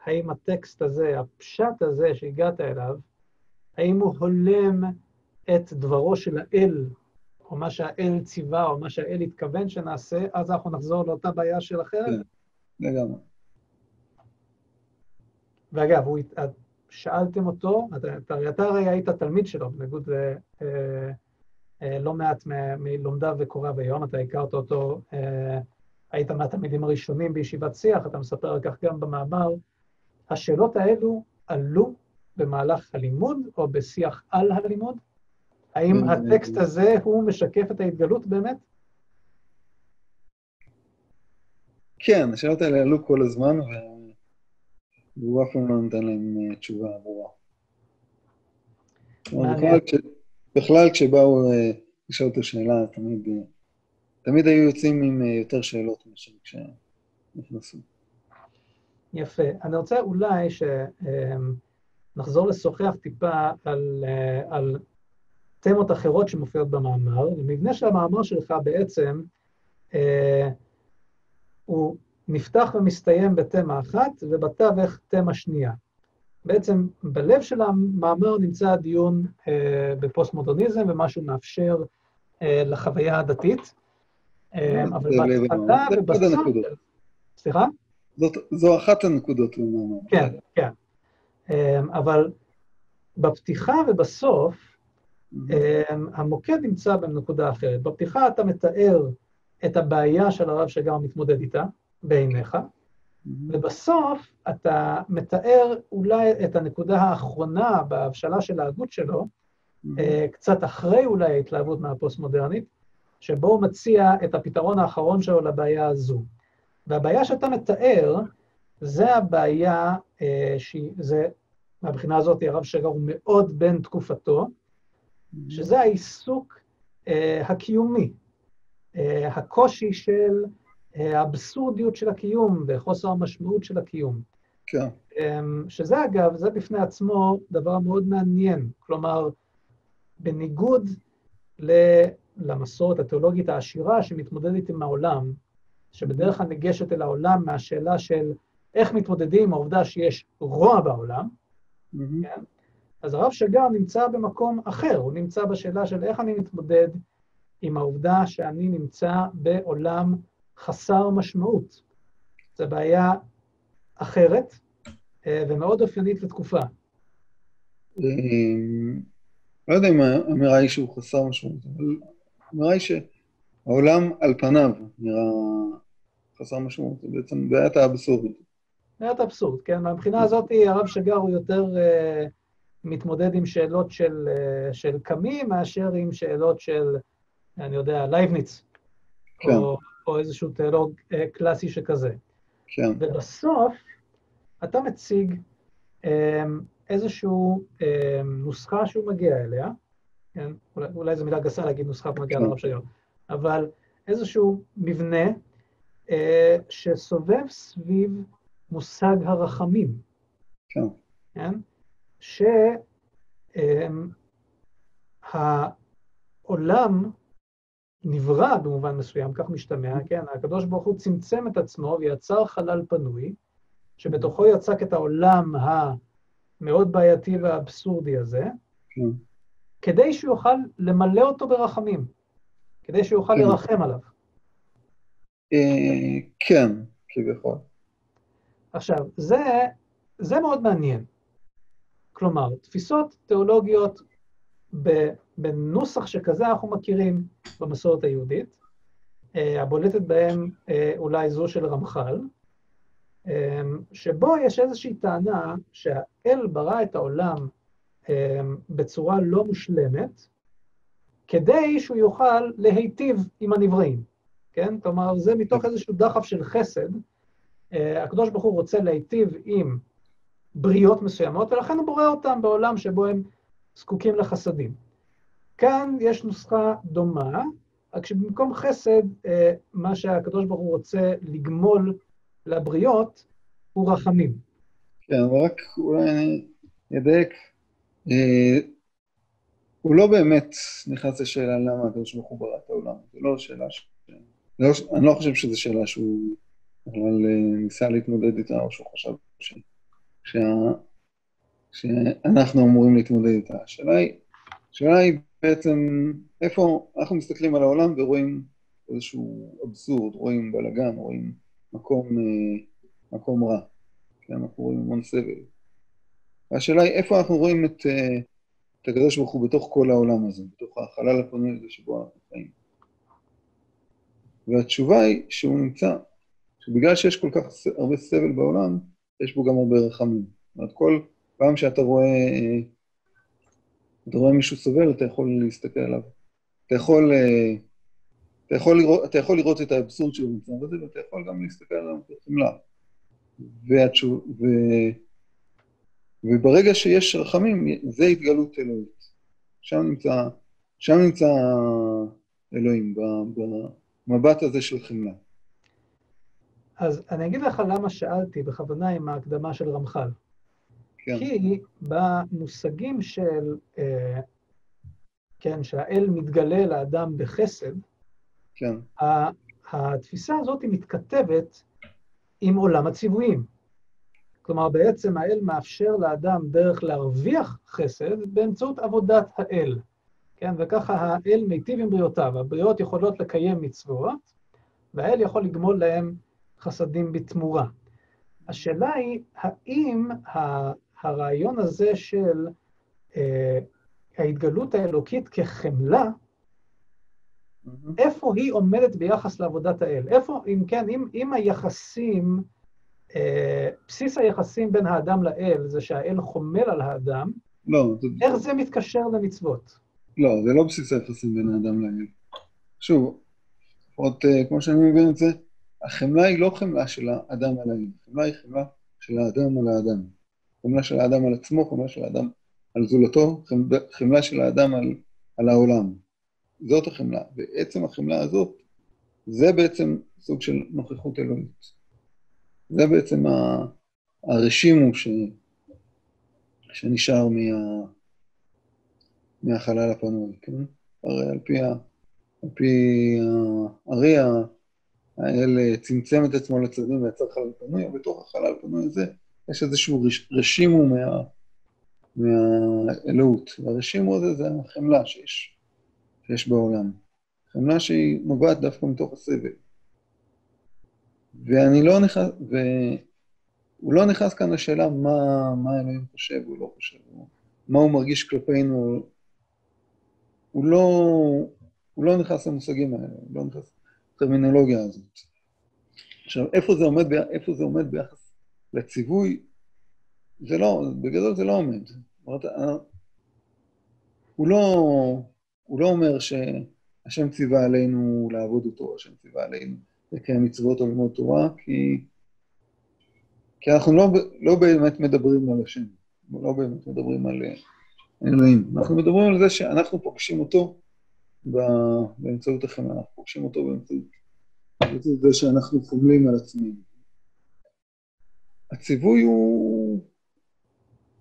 האם הטקסט הזה, הפשט הזה שהגעת אליו, האם הוא הולם את דברו של האל או מה שהאל ציווה, או מה שהאל התכוון שנעשה, אז אנחנו נחזור לאותה בעיה של אחרת? כן, לגמרי. ואגב, הוא, שאלתם אותו, אתה, אתה הרי היית תלמיד שלו, בניגוד ללא אה, מעט מלומדיו וקוריו היום, אתה הכרת אותו, אה, היית מהתלמידים הראשונים בישיבת שיח, אתה מספר על כך גם במאמר. השאלות האלו עלו במהלך הלימוד או בשיח על הלימוד? האם כן, הטקסט הזה הוא משקף את ההתגלות באמת? כן, השאלות האלה עלו כל הזמן, והוא אף פעם לא נתן להם אה, תשובה ברורה. בכלל, כשבאו אה, לשאול אותו שאלה, תמיד, אה, תמיד היו יוצאים עם אה, יותר שאלות מאשר כשנכנסו. יפה. אני רוצה אולי שנחזור לשוחח טיפה על, אה, על תמות אחרות שמופיעות במאמר. המבנה של המאמר שלך בעצם, אה, הוא נפתח ומסתיים בתמה אחת, ובתווך תמה שנייה. בעצם בלב של המאמר נמצא הדיון אה, בפוסט-מודרניזם ומה שהוא מאפשר אה, לחוויה הדתית. אה, אבל בהתחלה ובסוף... סליחה? זו אחת הנקודות. כן, כן. אה, אבל בפתיחה ובסוף, המוקד נמצא בנקודה אחרת. בפתיחה אתה מתאר את הבעיה של הרב שגר מתמודד איתה בעיניך, ובסוף אתה מתאר אולי את הנקודה האחרונה בהבשלה של ההגות שלו, אה, קצת אחרי אולי ההתלהבות מהפוסט-מודרנית, שבו הוא מציע את הפתרון האחרון שלו לבעיה הזו. והבעיה שאתה מתאר, זה הבעיה, אה, זה, מהבחינה הזאת הרב שגר הוא מאוד בן תקופתו, שזה העיסוק אה, הקיומי, הקושי של האבסורדיות של הקיום וחוסר המשמעות של הקיום. כן. אמ, שזה אגב, זה בפני עצמו דבר מאוד מעניין. כלומר, בניגוד למסורת התיאולוגית העשירה שמתמודדת עם העולם, שבדרך כלל ניגשת אל העולם מהשאלה של איך מתמודדים עם העובדה שיש רוע בעולם, mm-hmm. כן? אז הרב שגר נמצא במקום אחר, הוא נמצא בשאלה של איך אני מתמודד עם העובדה שאני נמצא בעולם חסר משמעות. זו בעיה אחרת אה, ומאוד אופיינית לתקופה. אה, לא יודע אם האמירה היא שהוא חסר משמעות, אבל האמירה היא שהעולם על פניו נראה חסר משמעות, זה בעצם בעיית האבסורד. בעיית האבסורד, כן. מהבחינה הזאת הרב שגר הוא יותר uh, מתמודד עם שאלות של, uh, של קמי מאשר עם שאלות של, אני יודע, לייבניץ. כן. או, או איזשהו תיאולוג uh, קלאסי שכזה. כן. ובסוף אתה מציג um, איזושהי נוסחה שהוא מגיע אליה, כן? אולי, אולי זו מילה גסה להגיד נוסחה מגיע כן. לרב שגר, אבל איזשהו מבנה uh, שסובב סביב מושג הרחמים. כן. כן? שהעולם um, נברא במובן מסוים, כך משתמע, כן? הקדוש ברוך הוא צמצם את עצמו ויצר חלל פנוי, שבתוכו יצק את העולם המאוד בעייתי והאבסורדי הזה, כן. כדי שהוא יוכל למלא אותו ברחמים, כדי שהוא יוכל כן. לרחם עליו. אה, כן, כביכול. עכשיו, זה, זה מאוד מעניין. כלומר, תפיסות תיאולוגיות בנוסח שכזה אנחנו מכירים במסורת היהודית, אה, הבולטת בהם אה, אולי זו של רמח"ל, אה, שבו יש איזושהי טענה שהאל ברא את העולם בצורה לא מושלמת, כדי שהוא יוכל להיטיב עם הנבראים, כן? כלומר, זה מתוך איזשהו דחף של חסד. הקדוש ברוך הוא רוצה להיטיב עם בריות מסוימות, ולכן הוא בורא אותם בעולם שבו הם זקוקים לחסדים. כאן יש נוסחה דומה, רק שבמקום חסד, אה, מה שהקדוש ברוך הוא רוצה לגמול לבריות, הוא רחמים. כן, אבל רק אולי אני אדייק. אה, הוא לא באמת נכנס לשאלה למה הקדוש ברוך הוא ברא את העולם. זו לא שאלה ש... לא, אני לא חושב שזו שאלה שהוא בכלל אה, ניסה להתמודד איתה, או שהוא חשב ש... שה... שאנחנו אמורים להתמודד איתה. השאלה היא, השאלה היא בעצם איפה אנחנו מסתכלים על העולם ורואים איזשהו אבסורד, רואים בלאגן, רואים מקום, אה, מקום רע. כן, אנחנו רואים המון סבל. והשאלה היא איפה אנחנו רואים את, אה, את הקדוש ברוך הוא בתוך כל העולם הזה, בתוך החלל הפנוי הזה שבו אנחנו חיים. והתשובה היא שהוא נמצא, שבגלל שיש כל כך הרבה סבל בעולם, יש בו גם הרבה רחמים. זאת אומרת, כל פעם שאתה רואה, אתה רואה מישהו סובל, אתה יכול להסתכל עליו. אתה יכול, אתה יכול, לראות, אתה יכול לראות את האבסורד של המצב הזה, ואתה יכול גם להסתכל עליו בחמלה. והתשוב, ו... וברגע שיש רחמים, זה התגלות אלוהית. שם נמצא, שם נמצא אלוהים, ב, ב, המבט הזה של חמלה. אז אני אגיד לך למה שאלתי בכוונה עם ההקדמה של רמח"ל. כן. כי במושגים של, אה, כן, שהאל מתגלה לאדם בחסד, כן. התפיסה הזאת היא מתכתבת עם עולם הציוויים. כלומר, בעצם האל מאפשר לאדם דרך להרוויח חסד באמצעות עבודת האל. כן, וככה האל מיטיב עם בריאותיו. הבריות יכולות לקיים מצוות, והאל יכול לגמול להם חסדים בתמורה. השאלה היא, האם הרעיון הזה של אה, ההתגלות האלוקית כחמלה, mm-hmm. איפה היא עומדת ביחס לעבודת האל? איפה, אם כן, אם, אם היחסים, אה, בסיס היחסים בין האדם לאל זה שהאל חומל על האדם, לא, איך זה מתקשר למצוות? לא, זה לא בסיס היחסים בין האדם לאל. שוב, לפחות uh, כמו שאני מבין את זה, החמלה היא לא חמלה של האדם על האל, החמלה היא חמלה של האדם על האדם. חמלה של האדם על עצמו, חמלה של האדם על זולתו, חמלה של האדם על, על העולם. זאת החמלה. ועצם החמלה הזאת, זה בעצם סוג של נוכחות אלוהית. זה בעצם הרשימו ש... שנשאר מה... מהחלל הפנוי, כן? הרי על פי, ה... על פי הארי האל צמצם את עצמו לצדדים ויצר חלל פנוי, ובתוך החלל הפנוי הזה יש איזשהו רשימו מה... מהאלוהות. והרשימו הזה זה החמלה שיש, שיש בעולם. חמלה שהיא נובעת דווקא מתוך הסבל. ואני לא נכנס, והוא לא נכנס כאן לשאלה מה, מה אלוהים חושב או לא חושב, מה הוא מרגיש כלפינו הוא לא, הוא לא נכנס למושגים האלה, הוא לא נכנס לטרמינולוגיה הזאת. עכשיו, איפה זה עומד, איפה זה עומד ביחס לציווי? זה לא, בגדול זה לא עומד. אומרת, הוא לא, הוא לא אומר שהשם ציווה עלינו לעבוד אותו, השם ציווה עלינו לקיים מצוות או ללמוד תורה, כי, כי אנחנו לא, לא באמת מדברים על השם, לא באמת מדברים על... אלוהים. אנחנו מדברים על זה שאנחנו פוגשים אותו באמצעות החמלה, אנחנו פוגשים אותו באמצעות זה שאנחנו חומלים על עצמנו. הציווי הוא,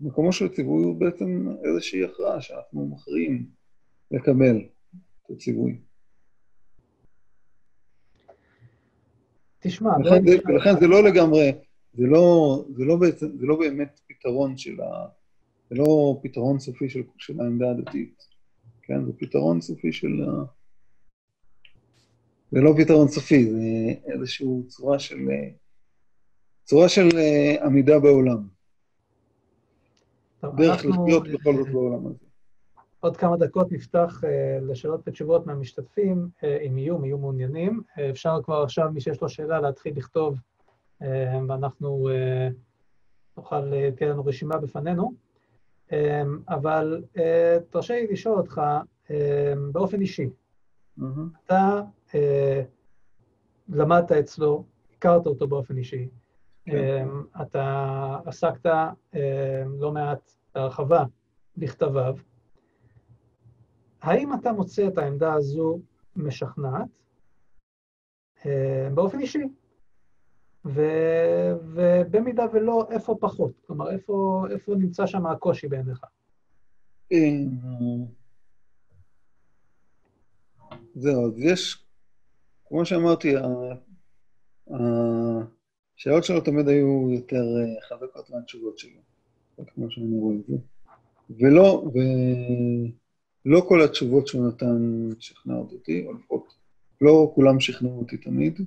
מקומו של הציווי הוא בעצם איזושהי הכרעה שאנחנו מכריעים לקבל את הציווי. תשמע, ולכן, זה, ולכן זה לא לגמרי, זה לא, זה לא בעצם, זה לא באמת פתרון של ה... זה לא פתרון סופי של, של העמדה הדתית, כן? זה פתרון סופי של... זה לא פתרון סופי, זה איזושהי צורה של... צורה של אה, עמידה בעולם. טוב, דרך לחיות בכל זאת בעולם הזה. עוד כמה דקות נפתח uh, לשאלות ותשובות מהמשתתפים, uh, אם יהיו, אם יהיו מעוניינים. Uh, אפשר כבר עכשיו, מי שיש לו שאלה, להתחיל לכתוב, uh, ואנחנו uh, נוכל, uh, תהיה לנו רשימה בפנינו. אמ, אבל אה, תרשה לי לשאול אותך אמ, באופן אישי. אתה אה, למדת אצלו, הכרת אותו באופן אישי, כן. אמ, אתה עסקת לא מעט בהרחבה בכתביו. האם אתה מוצא את העמדה הזו משכנעת? באופן אישי. ו, ובמידה ולא, איפה פחות? כלומר, איפה, איפה נמצא שם הקושי בעיניך? זהו, אז יש, כמו שאמרתי, השאלות שלו תמיד היו יותר אה, חזקות מהתשובות שלו, כמו שאני רואה את זה. ולא, ולא כל התשובות שהוא נתן שכנעות אותי, או לפחות לא כולם שכנעו אותי תמיד.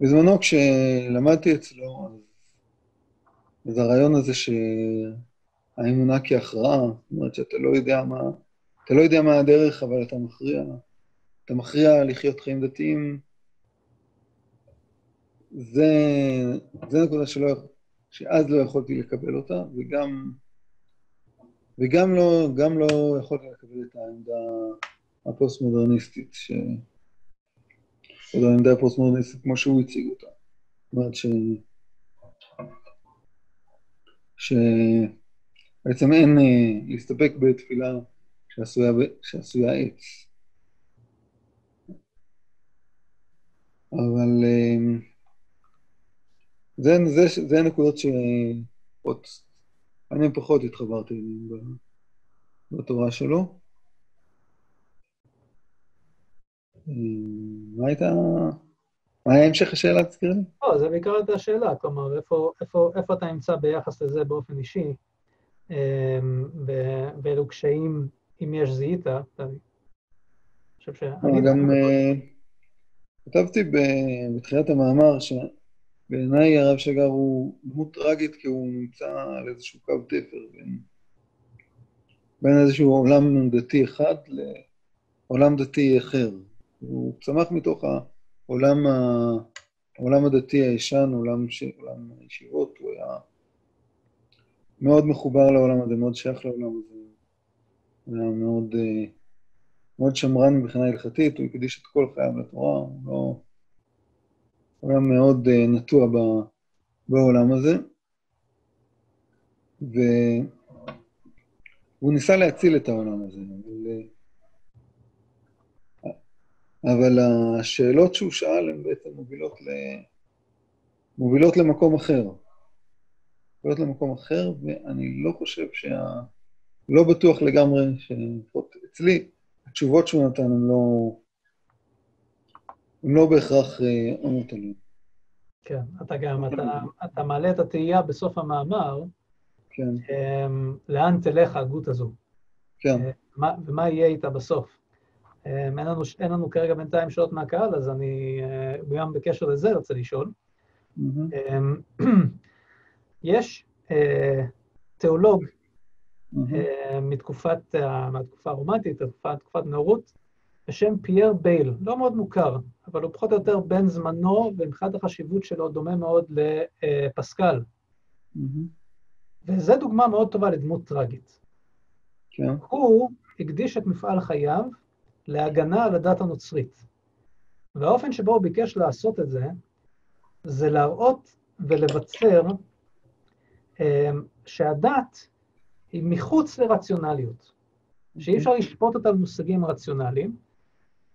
בזמנו כשלמדתי אצלו, אז הרעיון הזה שהאמונה כהכרעה, זאת אומרת שאתה לא יודע מה, אתה לא יודע מה הדרך, אבל אתה מכריע, אתה מכריע לחיות חיים דתיים, זה, זה נקודה שלא, שאז לא יכולתי לקבל אותה, וגם, וגם לא, גם לא יכולתי לקבל את העמדה הפוסט-מודרניסטית, ש... או העמדה הפוסט-מודרניסטית כמו שהוא הציג אותה. זאת אומרת ש... שבעצם אין אה, להסתפק בתפילה שעשויה, שעשויה עץ. אבל אה, זה, זה, זה נקודות שאני פחות התחברתי אליהן בתורה שלו. אה, מה הייתה... מה היה המשך השאלה, תזכיר לי? לא, זה בעיקר הייתה השאלה, כלומר, איפה, איפה, איפה אתה נמצא ביחס לזה באופן אישי, ואילו קשיים, אם יש, זיהית, אני חושב שאני... גם אה, כתבתי בתחילת המאמר שבעיניי הרב שגר הוא דמות טראגית כי הוא נמצא על איזשהו קו תפר בין, בין איזשהו עולם דתי אחד לעולם דתי אחר. הוא צמח מתוך העולם. העולם הדתי הישן, עולם, ש... עולם הישיבות, הוא היה מאוד מחובר לעולם הזה, מאוד שייך לעולם הזה. הוא היה מאוד, אה, מאוד שמרן מבחינה הלכתית, הוא הקדיש את כל חייו לתורה, הוא לא... הוא היה מאוד אה, נטוע בעולם הזה. והוא ניסה להציל את העולם הזה, אבל אה, אבל השאלות שהוא שאל הן בעצם מובילות, ל... מובילות למקום אחר. מובילות למקום אחר, ואני לא חושב שה... לא בטוח לגמרי, שלפחות אצלי, התשובות שהוא נתן הן לא... הן לא בהכרח אה, עונות עליהן. כן, אתה גם, אתה, אתה מעלה את התהייה בסוף המאמר, כן. אמ, לאן תלך ההגות הזו? כן. אה, ומה יהיה איתה בסוף? אמ, אין לנו, אין לנו כרגע בינתיים שאלות מהקהל, אז אני אה, גם בקשר לזה רוצה לשאול. Mm-hmm. יש אה, תיאולוג mm-hmm. מתקופת, מהתקופה הרומנטית, תקופת נאורות, בשם פייר בייל, לא מאוד מוכר, אבל הוא פחות או יותר בן זמנו, ומבחינת החשיבות שלו דומה מאוד לפסקל. Mm-hmm. וזו דוגמה מאוד טובה לדמות טראגית. כן. הוא הקדיש את מפעל חייו להגנה על הדת הנוצרית. והאופן שבו הוא ביקש לעשות את זה, זה להראות ולבצר אה, שהדת היא מחוץ לרציונליות, שאי אפשר לשפוט אותה במושגים רציונליים,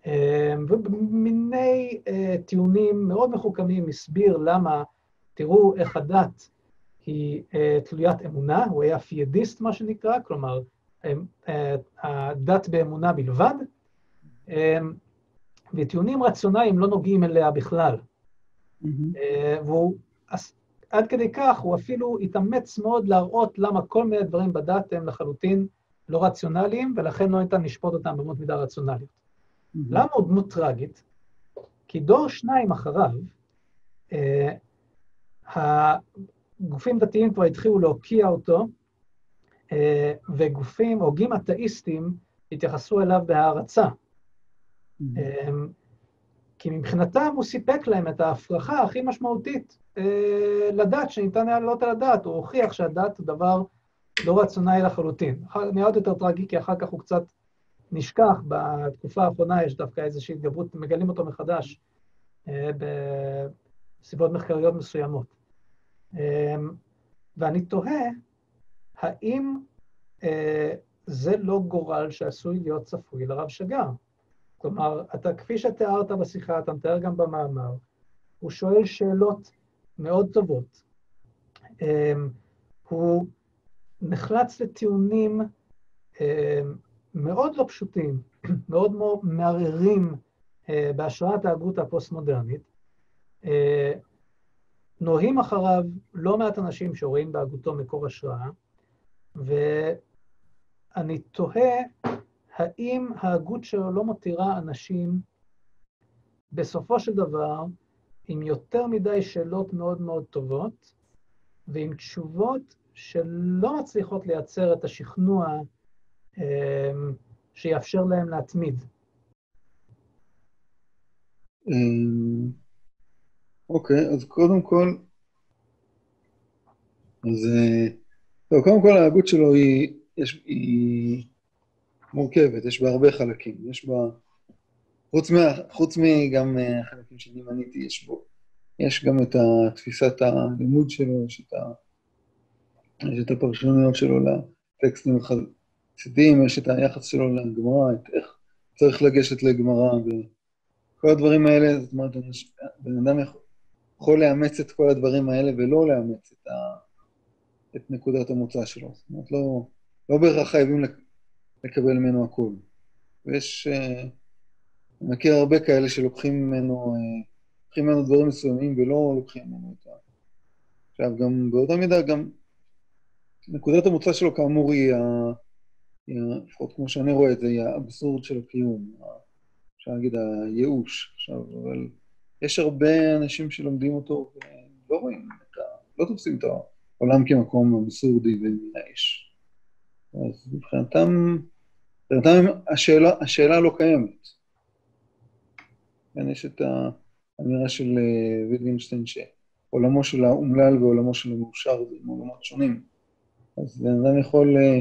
אה, ובמיני אה, טיעונים מאוד מחוכמים הסביר למה, תראו איך הדת היא תלוית אמונה, הוא היה פיידיסט מה שנקרא, כלומר, הדת באמונה בלבד, אמ, וטיעונים רציונליים לא נוגעים אליה בכלל. Mm-hmm. והוא, עד כדי כך, הוא אפילו התאמץ מאוד להראות למה כל מיני דברים בדת הם לחלוטין לא רציונליים, ולכן לא ניתן לשפוט אותם במות מידה רציונליות. Mm-hmm. למה הוא דמות טראגית? כי דור שניים אחריו, אה, הגופים דתיים כבר התחילו להוקיע אותו, אה, וגופים, הוגים אתאיסטים, התייחסו אליו בהערצה. אמ, כי מבחינתם הוא סיפק להם את ההפרחה הכי משמעותית אה, לדת, שניתן היה לעלות על הדת. הוא הוכיח שהדת הוא דבר לא רציונלי לחלוטין. נראה עוד יותר טרגי, כי אחר כך הוא קצת נשכח. בתקופה האחרונה יש דווקא איזושהי התגברות, מגלים אותו מחדש אה, בסיבות מחקריות מסוימות. אה, ואני תוהה, האם אה, זה לא גורל שעשוי להיות צפוי לרב שגר? כלומר, אתה, כפי שתיארת בשיחה, אתה מתאר גם במאמר, הוא שואל שאלות מאוד טובות. אמ, הוא נחלץ לטיעונים אמ, מאוד לא פשוטים, מאוד מערערים אה, בהשראת ההגות הפוסט-מודרנית. אה, נוהים אחריו לא מעט אנשים שרואים בהגותו מקור השראה, ואני תוהה האם ההגות שלו לא מותירה אנשים, בסופו של דבר, עם יותר מדי שאלות מאוד מאוד טובות, ועם תשובות שלא מצליחות לייצר את השכנוע אה, שיאפשר להם להתמיד. אמ, אוקיי, אז קודם כל, אז אה, טוב, קודם כל ההגות שלו היא, יש, היא מורכבת, יש בה הרבה חלקים. יש בה, חוץ, מה, חוץ מגם אה, החלקים שאני מניתי, יש בו, יש גם את תפיסת הלימוד שלו, יש את, ה, יש את הפרשנויות שלו לטקסטים החסידיים, יש את היחס שלו לגמרא, את איך צריך לגשת לגמרא כל הדברים האלה, זאת אומרת, בן אדם יכול לאמץ את כל הדברים האלה ולא לאמץ את, ה, את נקודת המוצא שלו. זאת אומרת, לא, לא בהכרח חייבים לקבל ממנו הכול. ויש, אה, אני מכיר הרבה כאלה שלוקחים ממנו, אה, לוקחים ממנו דברים מסוימים ולא לוקחים ממנו את ה... עכשיו, גם באותה מידה, גם נקודת המוצא שלו כאמור היא, לפחות כמו שאני רואה את זה, היא האבסורד של הקיום, אפשר להגיד הייאוש. עכשיו, אבל יש הרבה אנשים שלומדים אותו ולא רואים את ה... לא תופסים את העולם כמקום אבסורדי ומייאש. אז מבחינתם, מבחינתם השאלה, השאלה לא קיימת. כן, יש את האמירה של אה, ויטגינשטיין שעולמו של האומלל ועולמו של המאושר זה עולמות שונים. אז בן אדם יכול... אה,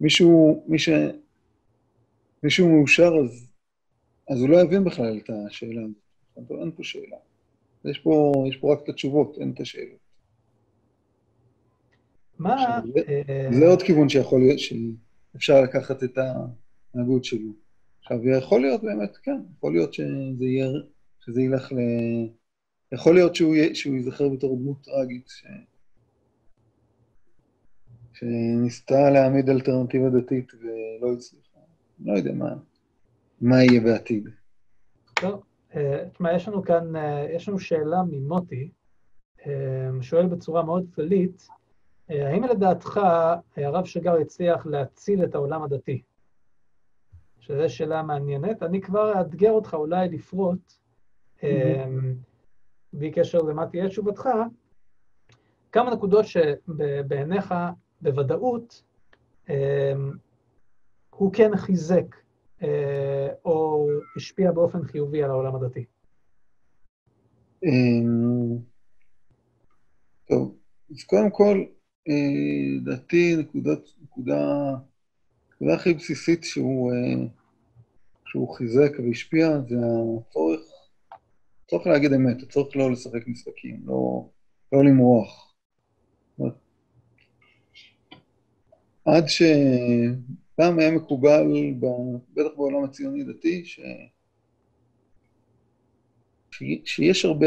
מישהו, מי ש... מישהו מאושר, אז, אז הוא לא יבין בכלל את השאלה הזאת. אין פה שאלה. יש פה, יש פה רק את התשובות, אין את השאלות. מה... זה, אה, זה עוד כיוון שיכול להיות, שאפשר לקחת את ההנהגות שלו. עכשיו, יכול להיות באמת, כן, יכול להיות שזה יהיה, שזה ילך ל... יכול להיות שהוא, שהוא ייזכר בתור דמות טראגית, ש... שניסתה להעמיד אלטרנטיבה דתית ולא הצליחה. לא יודע מה, מה יהיה בעתיד. טוב, אה, תשמע, יש לנו כאן, אה, יש לנו שאלה ממוטי, אה, שואל בצורה מאוד כללית, האם לדעתך הרב שגר הצליח להציל את העולם הדתי? שזו שאלה מעניינת. אני כבר אאתגר אותך אולי לפרוט, בלי קשר למה תהיה תשובתך, כמה נקודות שבעיניך בוודאות אמ, הוא כן חיזק אה, או השפיע באופן חיובי על העולם הדתי. אמ, טוב, אז קודם כל, אה, דעתי, נקודת, נקודה, נקודה הכי בסיסית שהוא, אה, שהוא חיזק והשפיע, זה הצורך, הצורך להגיד אמת, הצורך לא לשחק משחקים, לא, לא למרוח. עד שפעם היה מקובל, בטח בעולם הציוני-דתי, ש... ש... שיש הרבה...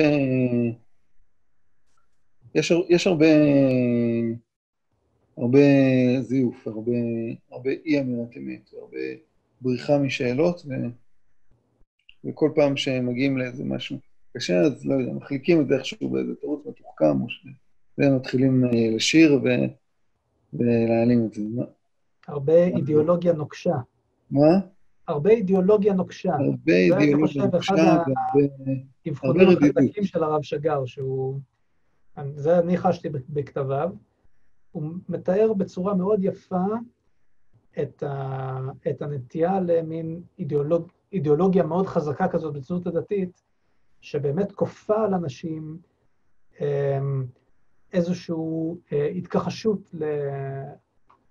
יש, יש הרבה, הרבה זיוף, הרבה, הרבה אי אמירת אמת, הרבה בריחה משאלות, ו... וכל פעם שמגיעים לאיזה משהו קשה, אז לא יודע, מחליקים את זה איכשהו באיזה תירוץ מתוחכם, או שמתחילים אה, לשיר, ו... ולהעלים את זה. הרבה אידיאולוגיה נוקשה. מה? הרבה אידיאולוגיה נוקשה. הרבה אידיאולוגיה נוקשה והרבה האבחונים החזקים של הרב שגר, שהוא... זה אני חשתי בכתביו. הוא מתאר בצורה מאוד יפה את, ה... את הנטייה למין אידיאולוג... אידיאולוגיה מאוד חזקה כזאת בציונות הדתית, שבאמת כופה על אנשים אמ, איזושהי אה, התכחשות ל...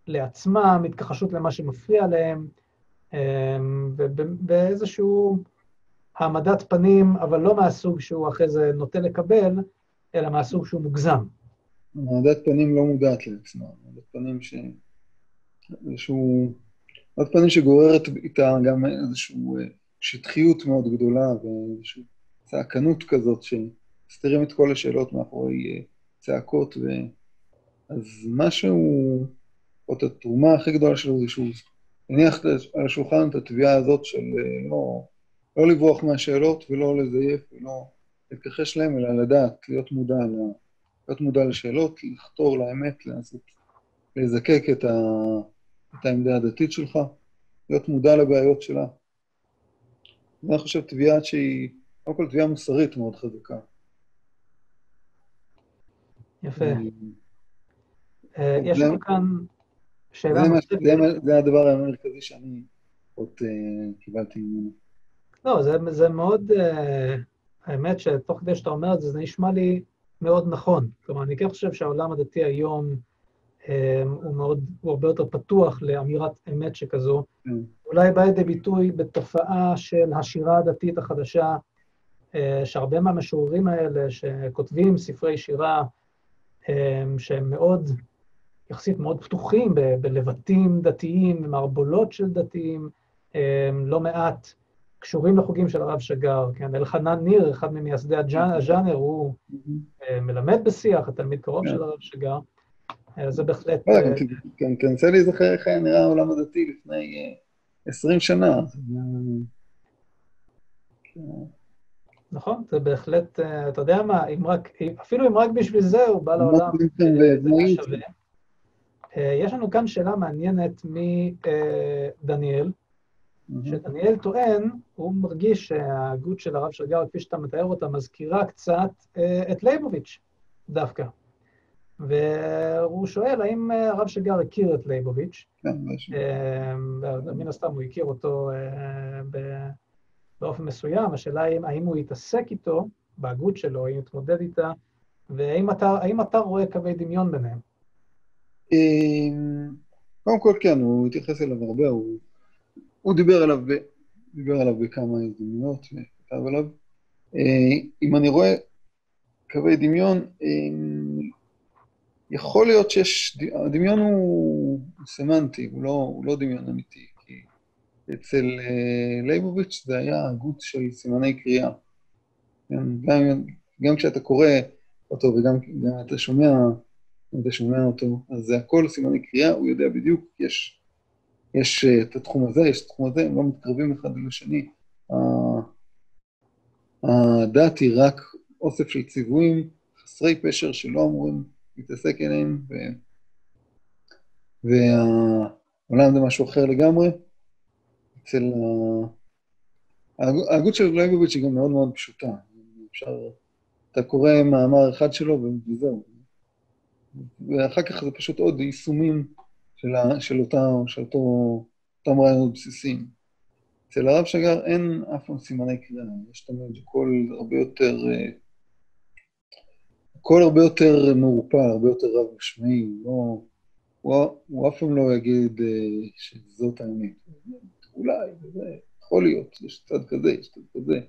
לעצמם, התכחשות למה שמפריע להם, אה, ובאיזשהו העמדת פנים, אבל לא מהסוג שהוא אחרי זה נוטה לקבל, אלא מהסוג שהוא מוגזם. העמדת פנים לא מודעת לעצמה, העמדת פנים ש... איזשהו... העמדת פנים שגוררת איתה גם איזושהי אה, שטחיות מאוד גדולה ואיזושהי צעקנות כזאת שמסתירים את כל השאלות מאחורי צעקות, ו... אז משהו, או את התרומה הכי גדולה שלו זה שהוא הניח על השולחן את התביעה הזאת של אה, לא, לא לברוח מהשאלות ולא לזייף ולא להתכחש להם, אלא לדעת, להיות מודע, להיות מודע לשאלות, לחתור לאמת, לנסות לזקק את, ה, את העמדה הדתית שלך, להיות מודע לבעיות שלה. אני חושב תביעה שהיא, קודם כל תביעה מוסרית מאוד חזקה. יפה. אה, יש לנו כאן שאלה נוספת. זה הדבר המרכזי שאני עוד אה, קיבלתי ממנו. לא, זה מאוד, אה, האמת שתוך כדי שאתה אומר את זה, זה נשמע לי מאוד נכון. כלומר, אני כן חושב שהעולם הדתי היום הוא מאוד, הוא הרבה יותר פתוח לאמירת אמת שכזו. כן. אולי בא לידי ביטוי בתופעה של השירה הדתית החדשה, שהרבה מהמשוררים האלה שכותבים ספרי שירה, אמ, שהם מאוד, יחסית מאוד פתוחים ב- בלבטים דתיים, מערבולות של דתיים, אמ, לא מעט קשורים לחוגים של הרב שגר, כן? אלחנן ניר, אחד ממייסדי הז'אנר, הוא מלמד בשיח, התלמיד קרוב של הרב שגר. זה בהחלט... כן, תנסה להיזכר איך היה נראה העולם הדתי לפני 20 שנה. נכון, זה בהחלט, אתה יודע מה, אם רק, אפילו אם רק בשביל זה הוא בא לעולם, זה שווה. יש לנו כאן שאלה מעניינת מדניאל, שדניאל טוען, הוא מרגיש שההגות של הרב שרגר, כפי שאתה מתאר אותה, מזכירה קצת את ליבוביץ' דווקא. והוא שואל, האם הרב שגר הכיר את ליבוביץ'? כן, מן הסתם הוא הכיר אותו באופן מסוים, השאלה היא האם הוא התעסק איתו, בהגות שלו, האם הוא התמודד איתה, והאם אתה, אתה רואה קווי דמיון ביניהם? קודם כל כן, הוא התייחס אליו הרבה, הוא, הוא דיבר עליו, ב, דיבר עליו בכמה הזדמנויות וכתב עליו. אם אני רואה קווי דמיון, יכול להיות שיש, הדמיון הוא סמנטי, הוא לא, הוא לא דמיון אמיתי, כי אצל לייבוביץ' זה היה הגות של סימני קריאה. גם, גם, כשאתה קורא אותו וגם אתה שומע אתה שומע אותו, אז זה הכל סימני קריאה, הוא יודע בדיוק, יש, יש uh, את התחום הזה, יש את התחום הזה, הם לא מתקרבים אחד לשני. הדת היא רק אוסף של ציוויים חסרי פשר שלא אמורים להתעסק אליהם, ו... והעולם זה משהו אחר לגמרי. אצל ההגות של לייבוביץ' היא גם מאוד מאוד פשוטה. אפשר, אתה קורא מאמר אחד שלו וזהו, ואחר כך זה פשוט עוד יישומים של, ה, של, אותה, של אותו, אותם רעיונות בסיסיים. אצל הרב שגר אין אף פעם סימני קריאה, יש תמיד קול הרבה יותר, קול הרבה יותר מעורפל, הרבה יותר רב-משמעי, לא, הוא, הוא אף פעם לא יגיד שזאת האמת. אולי, זה יכול להיות, יש צד כזה, יש צד כזה,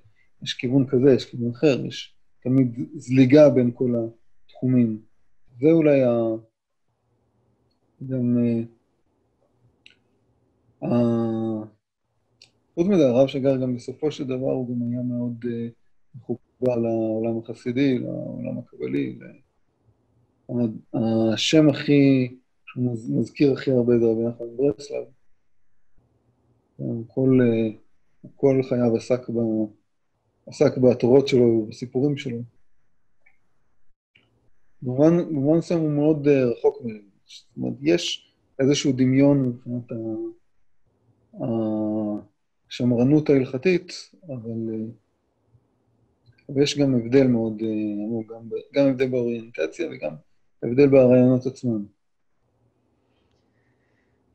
יש כיוון כזה, יש כיוון אחר, יש תמיד זליגה בין כל התחומים. זה אולי ה... גם... אה, חוץ מזה, הרב שגר גם בסופו של דבר הוא גם היה מאוד אה, מחובר לעולם החסידי, לעולם הקבלי. השם הכי, שהוא מזכיר הכי הרבה זה רבי נחמן ברסלב. כל, אה, חייו עסק, ב, עסק בתורות שלו ובסיפורים שלו. במובן מסוים הוא מאוד אה, רחוק מהם. זאת אומרת, יש איזשהו דמיון מבחינת השמרנות ההלכתית, אבל... אה, ויש גם הבדל מאוד אה, עמוק, גם, גם הבדל באוריינטציה וגם הבדל ברעיונות עצמם.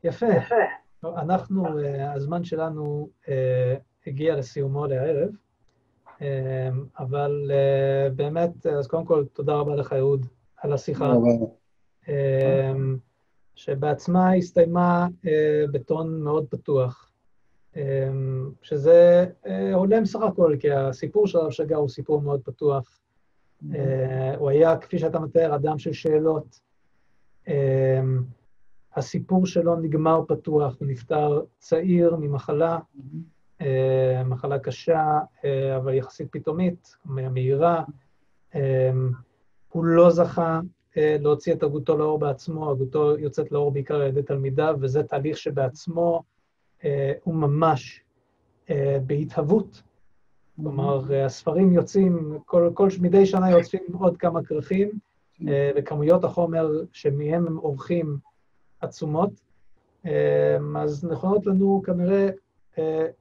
יפה. אנחנו, הזמן שלנו הגיע לסיומו לערב, אבל באמת, אז קודם כל, תודה רבה לך, אהוד, על השיחה, אמ, שבעצמה הסתיימה אה, בטון מאוד פתוח, אמ, שזה אה, הולם סך הכל, כי הסיפור של הרב שגר הוא סיפור מאוד פתוח. אה, הוא היה, כפי שאתה מתאר, אדם של שאלות. אמ, הסיפור שלו נגמר פתוח, הוא נפטר צעיר ממחלה, מחלה קשה, אבל יחסית פתאומית, מהירה. הוא לא זכה אה, להוציא את הגותו לאור בעצמו, הגותו יוצאת לאור בעיקר על ידי תלמידיו, וזה תהליך שבעצמו אה, הוא ממש אה, בהתהוות. כלומר, הספרים יוצאים, כל, כל מדי שנה יוצאים עוד כמה כרכים, וכמויות החומר שמהם הם עורכים עצומות. אז נכונות לנו כנראה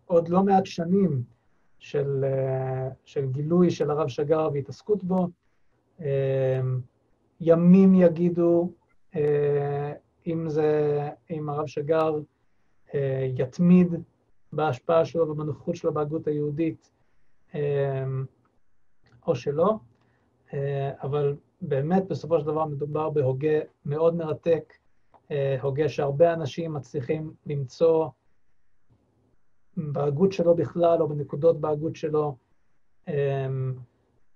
עוד לא מעט שנים של, של גילוי של הרב שגר והתעסקות בו. ימים יגידו אה, אם זה, אם הרב שגר אה, יתמיד בהשפעה שלו ובנוכחות שלו בהגות היהודית, אמ, או שלא, אה, אבל באמת בסופו של דבר מדובר בהוגה מאוד מרתק, הוגה שהרבה אנשים מצליחים למצוא בהגות שלו בכלל, או בנקודות בהגות שלו,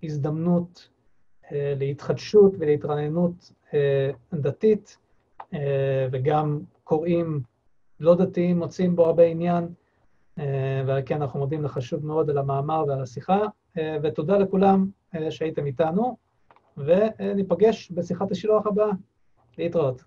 הזדמנות אה, להתחדשות ולהתרעננות אה, דתית, אה, וגם קוראים לא דתיים מוצאים בו הרבה עניין, ועל כן אנחנו מודים לך שוב מאוד על המאמר ועל השיחה, ותודה לכולם שהייתם איתנו, וניפגש בשיחת השילוח הבאה. להתראות.